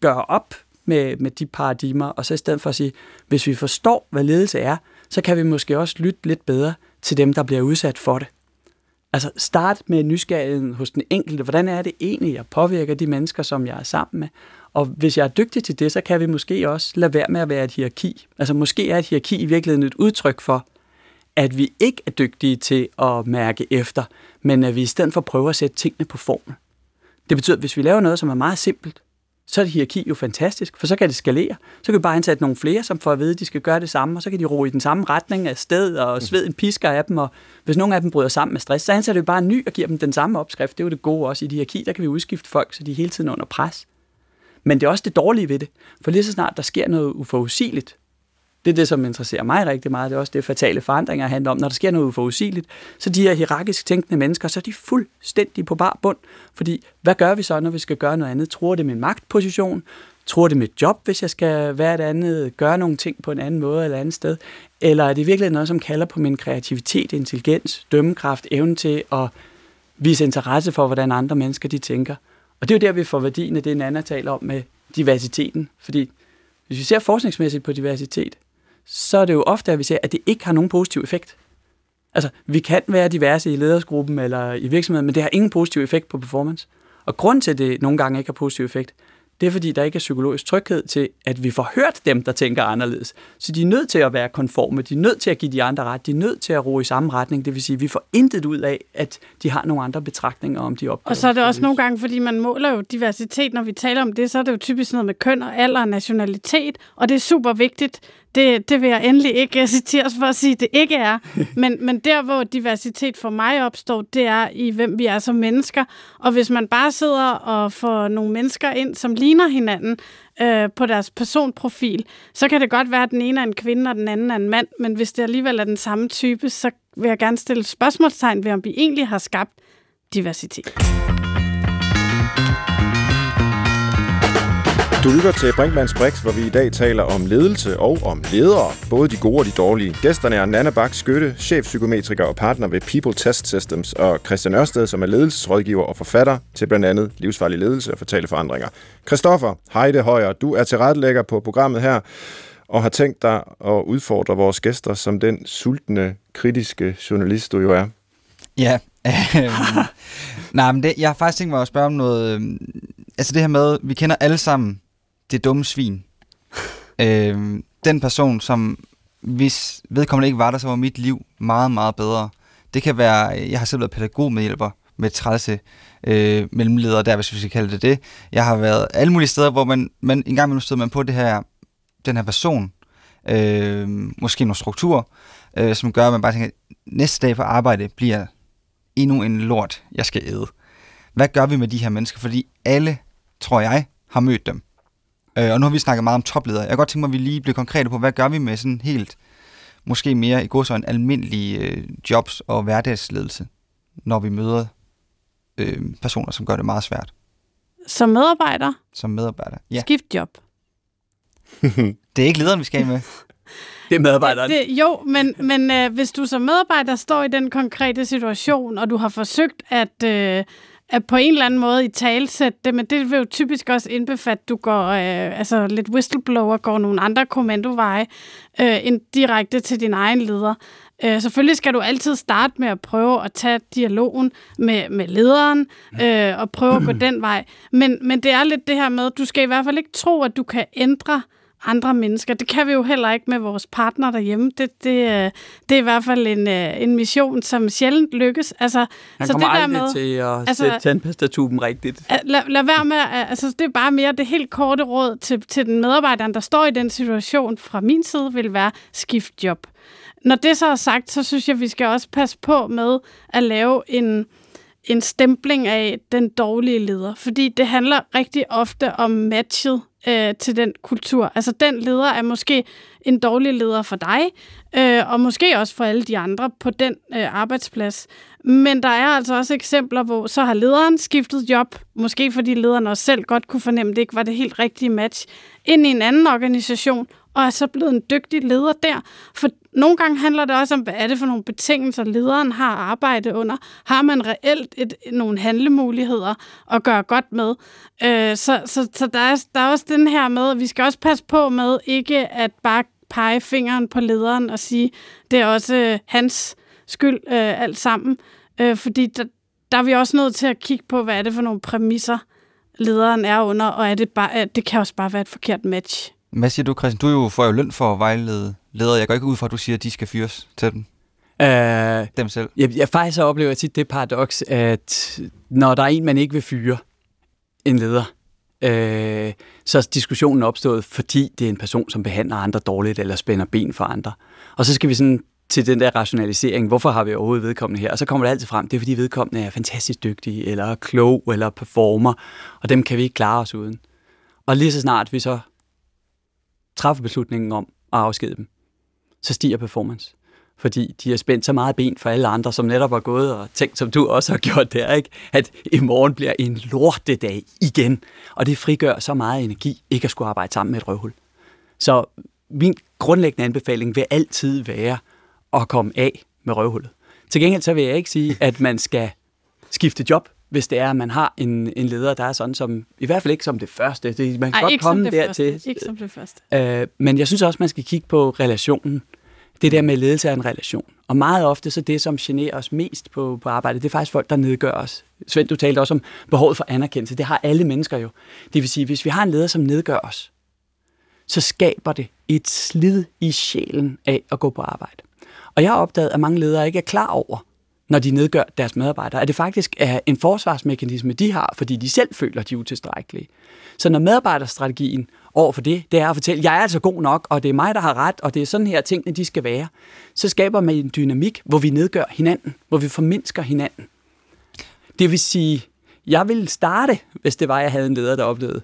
gøre op med, med de paradigmer, og så i stedet for at sige, hvis vi forstår, hvad ledelse er, så kan vi måske også lytte lidt bedre til dem, der bliver udsat for det. Altså start med nysgerrigheden hos den enkelte. Hvordan er det egentlig, jeg påvirker de mennesker, som jeg er sammen med? Og hvis jeg er dygtig til det, så kan vi måske også lade være med at være et hierarki. Altså måske er et hierarki i virkeligheden et udtryk for, at vi ikke er dygtige til at mærke efter, men at vi i stedet for prøver at sætte tingene på formel. Det betyder, at hvis vi laver noget, som er meget simpelt, så er det hierarki jo fantastisk, for så kan det skalere. Så kan vi bare ansætte nogle flere, som får at vide, at de skal gøre det samme, og så kan de ro i den samme retning af sted, og sved en pisker af dem, og hvis nogle af dem bryder sammen med stress, så ansætter vi bare en ny og giver dem den samme opskrift. Det er jo det gode også i hierarki, der kan vi udskifte folk, så de er hele tiden under pres. Men det er også det dårlige ved det, for lige så snart der sker noget uforudsigeligt, det er det, som interesserer mig rigtig meget. Det er også det, fatale forandringer handler om. Når der sker noget uforudsigeligt, så de her hierarkisk tænkende mennesker, så er de fuldstændig på bar bund. Fordi, hvad gør vi så, når vi skal gøre noget andet? Tror det min magtposition? Tror det mit job, hvis jeg skal være et andet, gøre nogle ting på en anden måde eller andet sted? Eller er det virkelig noget, som kalder på min kreativitet, intelligens, dømmekraft, evne til at vise interesse for, hvordan andre mennesker de tænker? Og det er jo der, vi får værdien af det, Nana taler om med diversiteten. Fordi hvis vi ser forskningsmæssigt på diversitet, så er det jo ofte, at vi ser, at det ikke har nogen positiv effekt. Altså, vi kan være diverse i ledersgruppen eller i virksomheden, men det har ingen positiv effekt på performance. Og grund til, at det nogle gange ikke har positiv effekt, det er fordi, der ikke er psykologisk tryghed til, at vi får hørt dem, der tænker anderledes. Så de er nødt til at være konforme, de er nødt til at give de andre ret, de er nødt til at ro i samme retning. Det vil sige, at vi får intet ud af, at de har nogle andre betragtninger om de opgaver. Og så er det også nogle gange, fordi man måler jo diversitet, når vi taler om det, så er det jo typisk noget med køn og alder og nationalitet, og det er super vigtigt. Det, det vil jeg endelig ikke citeres for at sige, at det ikke er. Men, men der, hvor diversitet for mig opstår, det er i, hvem vi er som mennesker. Og hvis man bare sidder og får nogle mennesker ind, som ligner hinanden øh, på deres personprofil, så kan det godt være, at den ene er en kvinde, og den anden er en mand. Men hvis det alligevel er den samme type, så vil jeg gerne stille spørgsmålstegn ved, om vi egentlig har skabt diversitet. Du lytter til Brinkmanns Brix, hvor vi i dag taler om ledelse og om ledere, både de gode og de dårlige. Gæsterne er Nana Bak Skytte, chefpsykometriker og partner ved People Test Systems, og Christian Ørsted, som er ledelsesrådgiver og forfatter til blandt andet livsfarlig ledelse og fortale forandringer. Christoffer Heide Højer, du er tilrettelægger på programmet her, og har tænkt dig at udfordre vores gæster som den sultne, kritiske journalist, du jo er. Ja, øhm, nej, men det, jeg har faktisk tænkt mig at spørge om noget, øh, altså det her med, vi kender alle sammen det dumme svin. øh, den person, som hvis vedkommende ikke var der, så var mit liv meget, meget bedre. Det kan være, jeg har selv været pædagogmedhjælper med trælse øh, mellemledere der, hvis vi skal kalde det det. Jeg har været alle mulige steder, hvor man, man en gang imellem støder man på det her, den her person, øh, måske nogle strukturer, øh, som gør, at man bare tænker, næste dag på arbejde bliver endnu en lort, jeg skal æde. Hvad gør vi med de her mennesker? Fordi alle, tror jeg, har mødt dem. Øh, og nu har vi snakket meget om topledere. Jeg kan godt tænke mig, at vi lige bliver konkrete på, hvad gør vi med sådan helt, måske mere i går så en almindelig øh, jobs og hverdagsledelse, når vi møder øh, personer, som gør det meget svært. Som medarbejder, Som medarbejder. Ja. skift job. Det er ikke lederen, vi skal af med. Det er medarbejderen. Det, jo, men, men øh, hvis du som medarbejder står i den konkrete situation, og du har forsøgt at, øh, at på en eller anden måde i talsætte det, men det vil jo typisk også indbefatte, at du går øh, altså lidt whistleblower, går nogle andre kommandoveje øh, end direkte til din egen leder. Øh, selvfølgelig skal du altid starte med at prøve at tage dialogen med, med lederen øh, og prøve at gå den vej. Men, men det er lidt det her med, at du skal i hvert fald ikke tro, at du kan ændre andre mennesker. Det kan vi jo heller ikke med vores partner derhjemme. Det, det, øh, det er i hvert fald en, øh, en mission, som sjældent lykkes. Altså, Han så det der med, til at altså- sætte tandpastatuben rigtigt. lad, lad være med, altså det er bare mere det helt korte råd til, til den medarbejderen, der står i den situation fra min side, vil være skift job. Når det så er sagt, så synes jeg, vi skal også passe på med at lave en, en stempling af den dårlige leder, fordi det handler rigtig ofte om matchet øh, til den kultur. Altså den leder er måske en dårlig leder for dig, øh, og måske også for alle de andre på den øh, arbejdsplads. Men der er altså også eksempler, hvor så har lederen skiftet job, måske fordi lederen også selv godt kunne fornemme, at det ikke var det helt rigtige match, ind i en anden organisation, og er så blevet en dygtig leder der. For nogle gange handler det også om, hvad er det for nogle betingelser, lederen har arbejde under. Har man reelt et, nogle handlemuligheder at gøre godt med? Øh, så så, så der, er, der er også den her med, at vi skal også passe på med ikke at bare pege fingeren på lederen og sige, det er også øh, hans skyld øh, alt sammen. Øh, fordi der, der er vi også nødt til at kigge på, hvad er det for nogle præmisser, lederen er under, og er det, bare, det kan også bare være et forkert match. Hvad siger du, Christian? Du er jo, får jo løn for at vejlede ledere. Jeg går ikke ud fra, at du siger, at de skal fyres til dem, Øh, dem selv. jeg, jeg faktisk så oplever tit det paradoks, at når der er en, man ikke vil fyre, en leder, øh, så er diskussionen opstået, fordi det er en person, som behandler andre dårligt eller spænder ben for andre. Og så skal vi sådan til den der rationalisering, hvorfor har vi overhovedet vedkommende her? Og så kommer det altid frem, det er fordi vedkommende er fantastisk dygtig, eller klog, eller performer, og dem kan vi ikke klare os uden. Og lige så snart vi så træffer beslutningen om at afskede dem, så stiger performance fordi de har spændt så meget ben for alle andre, som netop har gået og tænkt, som du også har gjort der, ikke? at i morgen bliver en lortedag igen. Og det frigør så meget energi, ikke at skulle arbejde sammen med et røvhul. Så min grundlæggende anbefaling vil altid være at komme af med røvhullet. Til gengæld så vil jeg ikke sige, at man skal skifte job, hvis det er, at man har en, en leder, der er sådan som, i hvert fald ikke som det første. Det, man kan Ej, godt komme det dertil. første. Ikke som det første. Øh, men jeg synes også, man skal kigge på relationen. Det der med ledelse af en relation. Og meget ofte så det, som generer os mest på, på arbejdet, det er faktisk folk, der nedgør os. Svend, du talte også om behovet for anerkendelse. Det har alle mennesker jo. Det vil sige, hvis vi har en leder, som nedgør os, så skaber det et slid i sjælen af at gå på arbejde. Og jeg har opdaget, at mange ledere ikke er klar over, når de nedgør deres medarbejdere, at det faktisk er en forsvarsmekanisme, de har, fordi de selv føler, de er utilstrækkelige. Så når medarbejderstrategien over for det, det er at fortælle, jeg er altså god nok, og det er mig, der har ret, og det er sådan her tingene, de skal være, så skaber man en dynamik, hvor vi nedgør hinanden, hvor vi formindsker hinanden. Det vil sige, jeg ville starte, hvis det var, jeg havde en leder, der oplevede,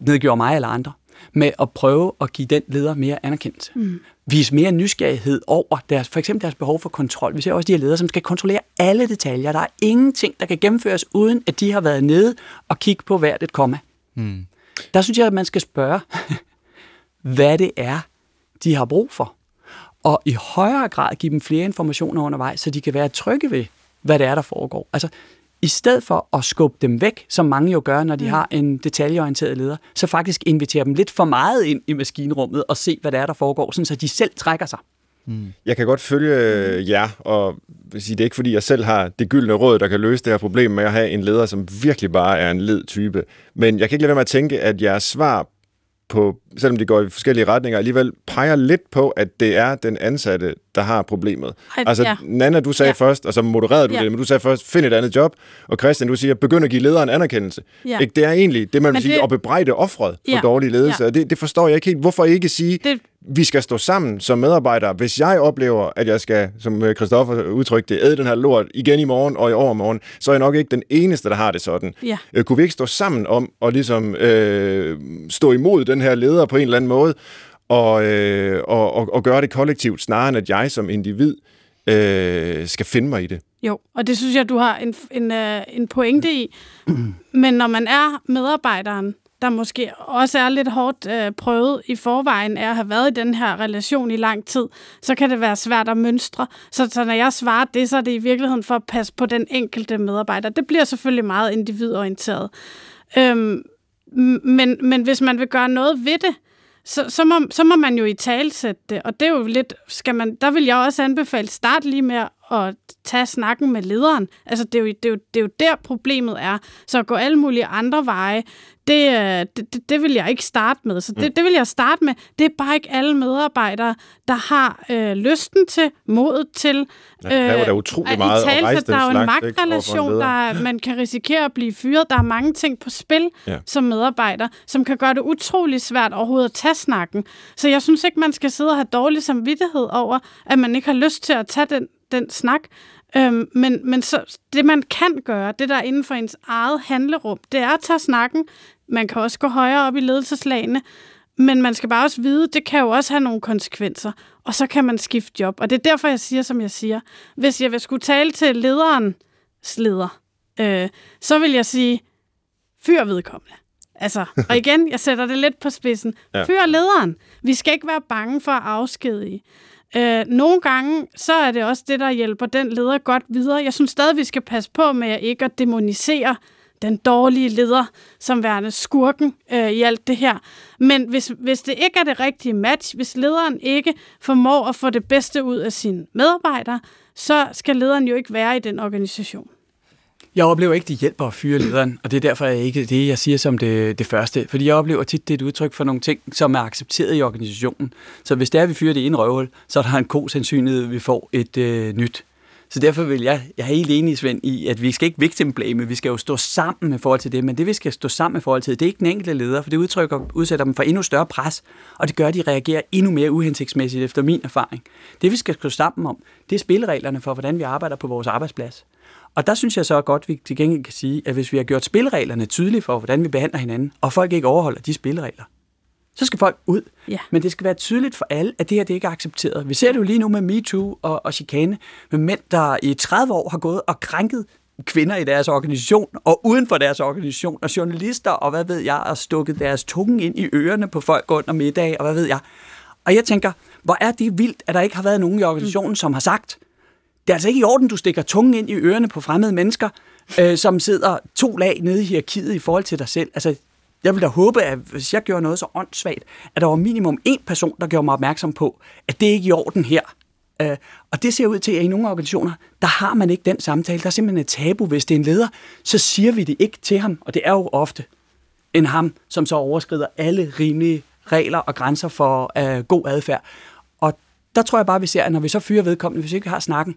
nedgjorde mig eller andre, med at prøve at give den leder mere anerkendelse. Mm. Vise mere nysgerrighed over deres, for eksempel deres behov for kontrol. Vi ser også de her ledere, som skal kontrollere alle detaljer. Der er ingenting, der kan gennemføres, uden at de har været nede og kigge på hvert et komma. Mm. Der synes jeg, at man skal spørge, hvad det er, de har brug for. Og i højere grad give dem flere informationer undervejs, så de kan være trygge ved, hvad det er, der foregår. Altså, i stedet for at skubbe dem væk, som mange jo gør, når de mm. har en detaljeorienteret leder, så faktisk invitere dem lidt for meget ind i maskinrummet og se, hvad det er, der foregår, sådan så de selv trækker sig. Mm. Jeg kan godt følge jer, og vil sige, det er ikke fordi, jeg selv har det gyldne råd, der kan løse det her problem med at have en leder, som virkelig bare er en led type. Men jeg kan ikke lade være med at tænke, at jeres svar på, selvom de går i forskellige retninger, alligevel peger lidt på, at det er den ansatte, der har problemet. Ej, altså, ja. Nana, du sagde Ja. først, og så modererede du Ja. det, men du sagde først, find et andet job, og Christian, du siger, begynd at give lederen anerkendelse. Ja. Ikke? Det er egentlig det, man vil Men sige, det- at bebrejde offret for Ja. dårlig ledelse, Ja. og det, det forstår jeg ikke helt. Hvorfor ikke sige, Det- vi skal stå sammen som medarbejdere. Hvis jeg oplever, at jeg skal, som øh, Christoffer udtrykte æde den her lort igen i morgen og i overmorgen, så er jeg nok ikke den eneste, der har det sådan. Ja. Øh, kunne vi ikke stå sammen om at ligesom, øh, stå imod den her leder på en eller anden måde, og, øh, og, og, og gøre det kollektivt, snarere end at jeg som individ øh, skal finde mig i det? Jo, og det synes jeg, du har en, en, øh, en pointe i. Men når man er medarbejderen, der måske også er lidt hårdt øh, prøvet i forvejen af at have været i den her relation i lang tid, så kan det være svært at mønstre. Så, så når jeg svarer det, så er det i virkeligheden for at passe på den enkelte medarbejder. Det bliver selvfølgelig meget individorienteret. Øhm, men, men hvis man vil gøre noget ved det, så, så, må, så må man jo i talsætte det, og det er jo lidt, skal man, der vil jeg også anbefale, start lige med at tage snakken med lederen. Altså, det er, jo, det, er jo, det er jo der problemet er. Så at gå alle mulige andre veje, det, øh, det, det, det vil jeg ikke starte med. Så det, det vil jeg starte med. Det er bare ikke alle medarbejdere, der har øh, lysten til, modet til. Ja, det kræver da utrolig meget at italesætte. rejse Der er jo en magtrelation, der er, man kan risikere at blive fyret. Der er mange ting på spil ja. som medarbejder, som kan gøre det utrolig svært overhovedet at tage snakken. Så jeg synes ikke, man skal sidde og have dårlig samvittighed over, at man ikke har lyst til at tage den, den snak. Øhm, men men så, det, man kan gøre, det der er inden for ens eget handlerum, det er at tage snakken. Man kan også gå højere op i ledelseslagene, men man skal bare også vide, det kan jo også have nogle konsekvenser, og så kan man skifte job. Og det er derfor, jeg siger, som jeg siger. Hvis jeg skulle tale til lederens leder, øh, så vil jeg sige, fyr vedkommende. Altså, og igen, jeg sætter det lidt på spidsen. Ja. Fyr lederen. Vi skal ikke være bange for at afskedige. Øh, nogle gange, så er det også det, der hjælper den leder godt videre. Jeg synes stadig, vi skal passe på med ikke at demonisere den dårlige leder som værende skurken øh, i alt det her. Men hvis, hvis det ikke er det rigtige match, hvis lederen ikke formår at få det bedste ud af sine medarbejdere, så skal lederen jo ikke være i den organisation. Jeg oplever ikke, det hjælper at fyre lederen, og det er derfor jeg ikke det, jeg siger som det, det første. Fordi jeg oplever tit, det er et udtryk for nogle ting, som er accepteret i organisationen. Så hvis det er, at vi fyrer det ene røvhul, så er der en god sandsynlighed, at vi får et øh, nyt. Så derfor vil jeg, jeg er helt enig, Svend, i, at vi skal ikke victim-blame, vi skal jo stå sammen i forhold til det, men det vi skal stå sammen i forhold til, det er ikke den enkelte leder, for det udtrykker, udsætter dem for endnu større pres, og det gør, at de reagerer endnu mere uhensigtsmæssigt efter min erfaring. Det vi skal stå sammen om, det er spillereglerne for, hvordan vi arbejder på vores arbejdsplads. Og der synes jeg så godt, at vi til gengæld kan sige, at hvis vi har gjort spillereglerne tydelige for, hvordan vi behandler hinanden, og folk ikke overholder de spilleregler, så skal folk ud. Ja. Men det skal være tydeligt for alle, at det her det ikke er accepteret. Vi ser det jo lige nu med MeToo og, og chikane, med mænd, der i 30 år har gået og krænket kvinder i deres organisation og uden for deres organisation, og journalister og hvad ved jeg, og stukket deres tunge ind i ørerne på folk under middag, og hvad ved jeg. Og jeg tænker, hvor er det vildt, at der ikke har været nogen i organisationen, som har sagt, det er altså ikke i orden, du stikker tungen ind i ørerne på fremmede mennesker, øh, som sidder to lag nede i hierarkiet i forhold til dig selv. Altså, jeg vil da håbe, at hvis jeg gjorde noget så åndssvagt, at der var minimum en person, der gjorde mig opmærksom på, at det ikke er i orden her. Øh, og det ser ud til, at i nogle organisationer, der har man ikke den samtale. Der er simpelthen et tabu. Hvis det er en leder, så siger vi det ikke til ham, og det er jo ofte en ham, som så overskrider alle rimelige regler og grænser for øh, god adfærd. Der tror jeg bare, vi ser, at når vi så fyrer vedkommende, hvis vi ikke har snakken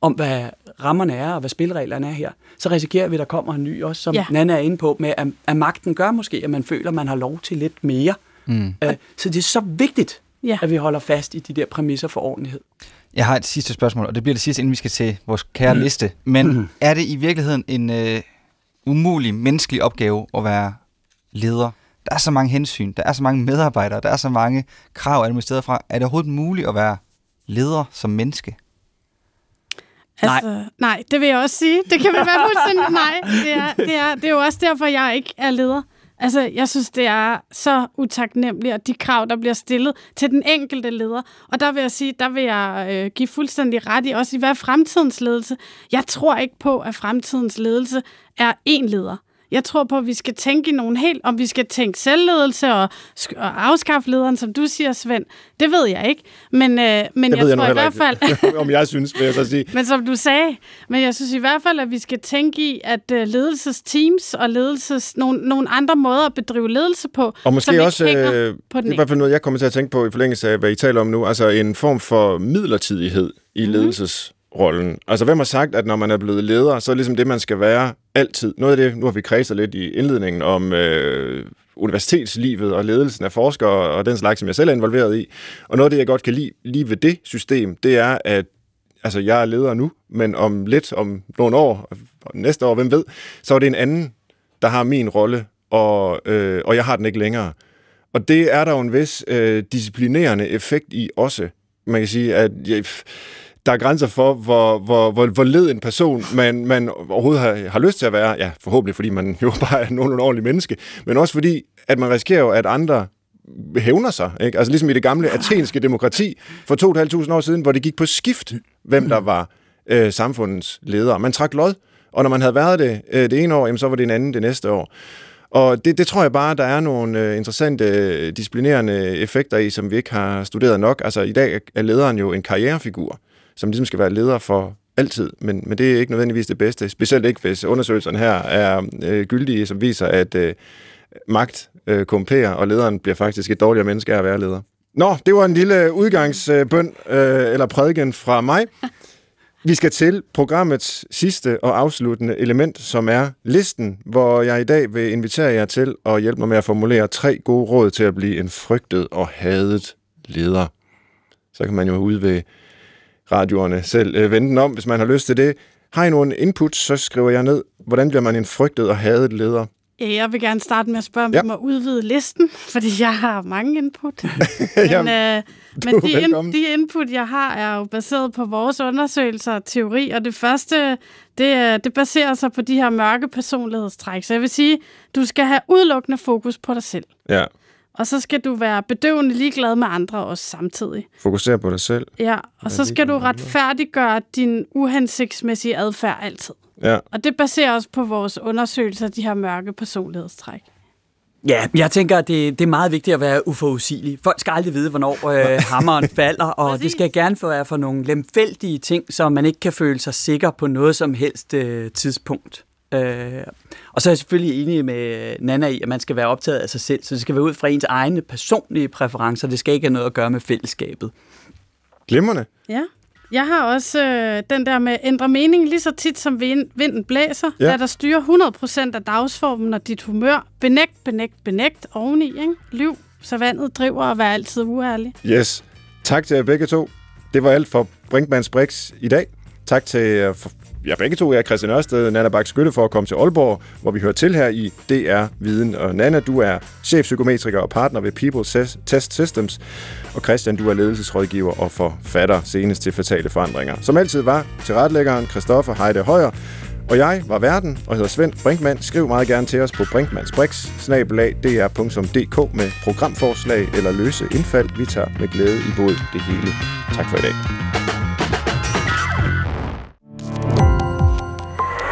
om, hvad rammerne er og hvad spillereglerne er her, så risikerer vi, at der kommer en ny også, som ja. Nana er inde på, med at, at magten gør måske, at man føler, at man har lov til lidt mere. Mm. Øh, så det er så vigtigt, Ja. at vi holder fast i de der præmisser for ordentlighed. Jeg har et sidste spørgsmål, og det bliver det sidste, inden vi skal til vores kære liste. Men er det i virkeligheden en øh, umulig menneskelig opgave at være leder? Der er så mange hensyn, der er så mange medarbejdere, der er så mange krav alle mulige steder fra. Er det overhovedet muligt at være leder som menneske? Altså, nej. nej, det vil jeg også sige. Det kan vel være fuldstændig nej. Det er, det, er, det er jo også derfor, jeg ikke er leder. Altså, jeg synes, det er så utaknemmeligt, og de krav, der bliver stillet til den enkelte leder. Og der vil jeg sige, der vil jeg øh, give fuldstændig ret i, også i hvad er fremtidens ledelse. Jeg tror ikke på, at fremtidens ledelse er én leder. Jeg tror på, at vi skal tænke i nogle helt, om vi skal tænke selvledelse og, og afskaffe lederen, som du siger, Svend. Det ved jeg ikke. Men, øh, men det jeg, jeg tror i hvert fald... Om jeg synes, vil jeg så sige. Men som du sagde, men jeg synes i hvert fald, at vi skal tænke i, at øh, ledelsesteams og ledelses, nogle, nogle andre måder at bedrive ledelse på, og måske også, øh, på det er i hvert fald noget, jeg kommer til at tænke på i forlængelse af, hvad I taler om nu, altså en form for midlertidighed i mm-hmm. ledelses rollen. Altså, hvem har sagt, at når man er blevet leder, så er det ligesom det, man skal være altid. Noget af det, nu har vi kredset lidt i indledningen om øh, universitetslivet og ledelsen af forskere og den slags, som jeg selv er involveret i. Og noget af det, jeg godt kan lide lige ved det system, det er, at altså, jeg er leder nu, men om lidt, om nogle år, næste år, hvem ved, så er det en anden, der har min rolle, og, øh, og jeg har den ikke længere. Og det er der jo en vis øh, disciplinerende effekt i også. Man kan sige, at jeg, der er grænser for, hvor, hvor, hvor, hvor led en person man, man overhovedet har, har lyst til at være. Ja, forhåbentlig, fordi man jo bare er nogen ordentlig menneske, men også fordi, at man risikerer at andre hævner sig. Ikke? Altså ligesom i det gamle athenske demokrati for 2.500 år siden, hvor det gik på skift, hvem der var øh, samfundets ledere. Man trak lod, og når man havde været det øh, det ene år, jamen, så var det en anden det næste år. Og det, det tror jeg bare, der er nogle øh, interessante øh, disciplinerende effekter i, som vi ikke har studeret nok. Altså i dag er lederen jo en karrierefigur som ligesom skal være leder for altid, men, men det er ikke nødvendigvis det bedste. Specielt ikke, hvis undersøgelserne her er øh, gyldige, som viser, at øh, magt øh, komperer, og lederen bliver faktisk et dårligere menneske af at være leder. Nå, det var en lille udgangsbøn, øh, eller prædiken fra mig. Vi skal til programmets sidste og afsluttende element, som er listen, hvor jeg i dag vil invitere jer til at hjælpe mig med at formulere tre gode råd til at blive en frygtet og hadet leder. Så kan man jo ude ved radioerne selv øh, vende den om, hvis man har lyst til det. Har I nogle input, så skriver jeg ned, hvordan bliver man en frygtet og hadet leder? Jeg vil gerne starte med at spørge, om ja. du må udvide listen, fordi jeg har mange input. men Jamen, øh, men de, in, de input, jeg har, er jo baseret på vores undersøgelser og teori, og det første, det, det baserer sig på de her mørke personlighedstræk. Så jeg vil sige, du skal have udelukkende fokus på dig selv. Ja. Og så skal du være bedøvende ligeglad med andre også samtidig. Fokusere på dig selv. Ja, og så skal du retfærdiggøre din uhensigtsmæssige adfærd altid. Ja. Og det baserer også på vores undersøgelser af de her mørke personlighedstræk. Ja, jeg tænker, at det, det er meget vigtigt at være uforudsigelig. Folk skal aldrig vide, hvornår øh, hammeren falder, og det skal gerne være for nogle lemfældige ting, så man ikke kan føle sig sikker på noget som helst øh, tidspunkt. Øh, og så er jeg selvfølgelig enig med Nana i, at man skal være optaget af sig selv, så det skal være ud fra ens egne personlige præferencer. Det skal ikke have noget at gøre med fællesskabet. Glimrende. Ja. Jeg har også øh, den der med ændre mening lige så tit, som vind, vinden blæser. Ja. Lad der styre 100% af dagsformen og dit humør. Benægt, benægt, benægt oveni. Ikke? Lyv, så vandet driver og vær altid uærlig. Yes. Tak til jer begge to. Det var alt for Brinkmanns Brix i dag. Tak til uh, ja, begge to er Christian Ørsted, Nana Bak Skytte for at komme til Aalborg, hvor vi hører til her i DR Viden. Og Nana, du er chefpsykometriker og partner ved People Test Systems. Og Christian, du er ledelsesrådgiver og forfatter senest til Fatale Forandringer. Som altid var til retlæggeren Christoffer Heide Højer. Og jeg var verden og hedder Svend Brinkmann. Skriv meget gerne til os på brinkmannsbrix, med programforslag eller løse indfald. Vi tager med glæde i både det hele. Tak for i dag.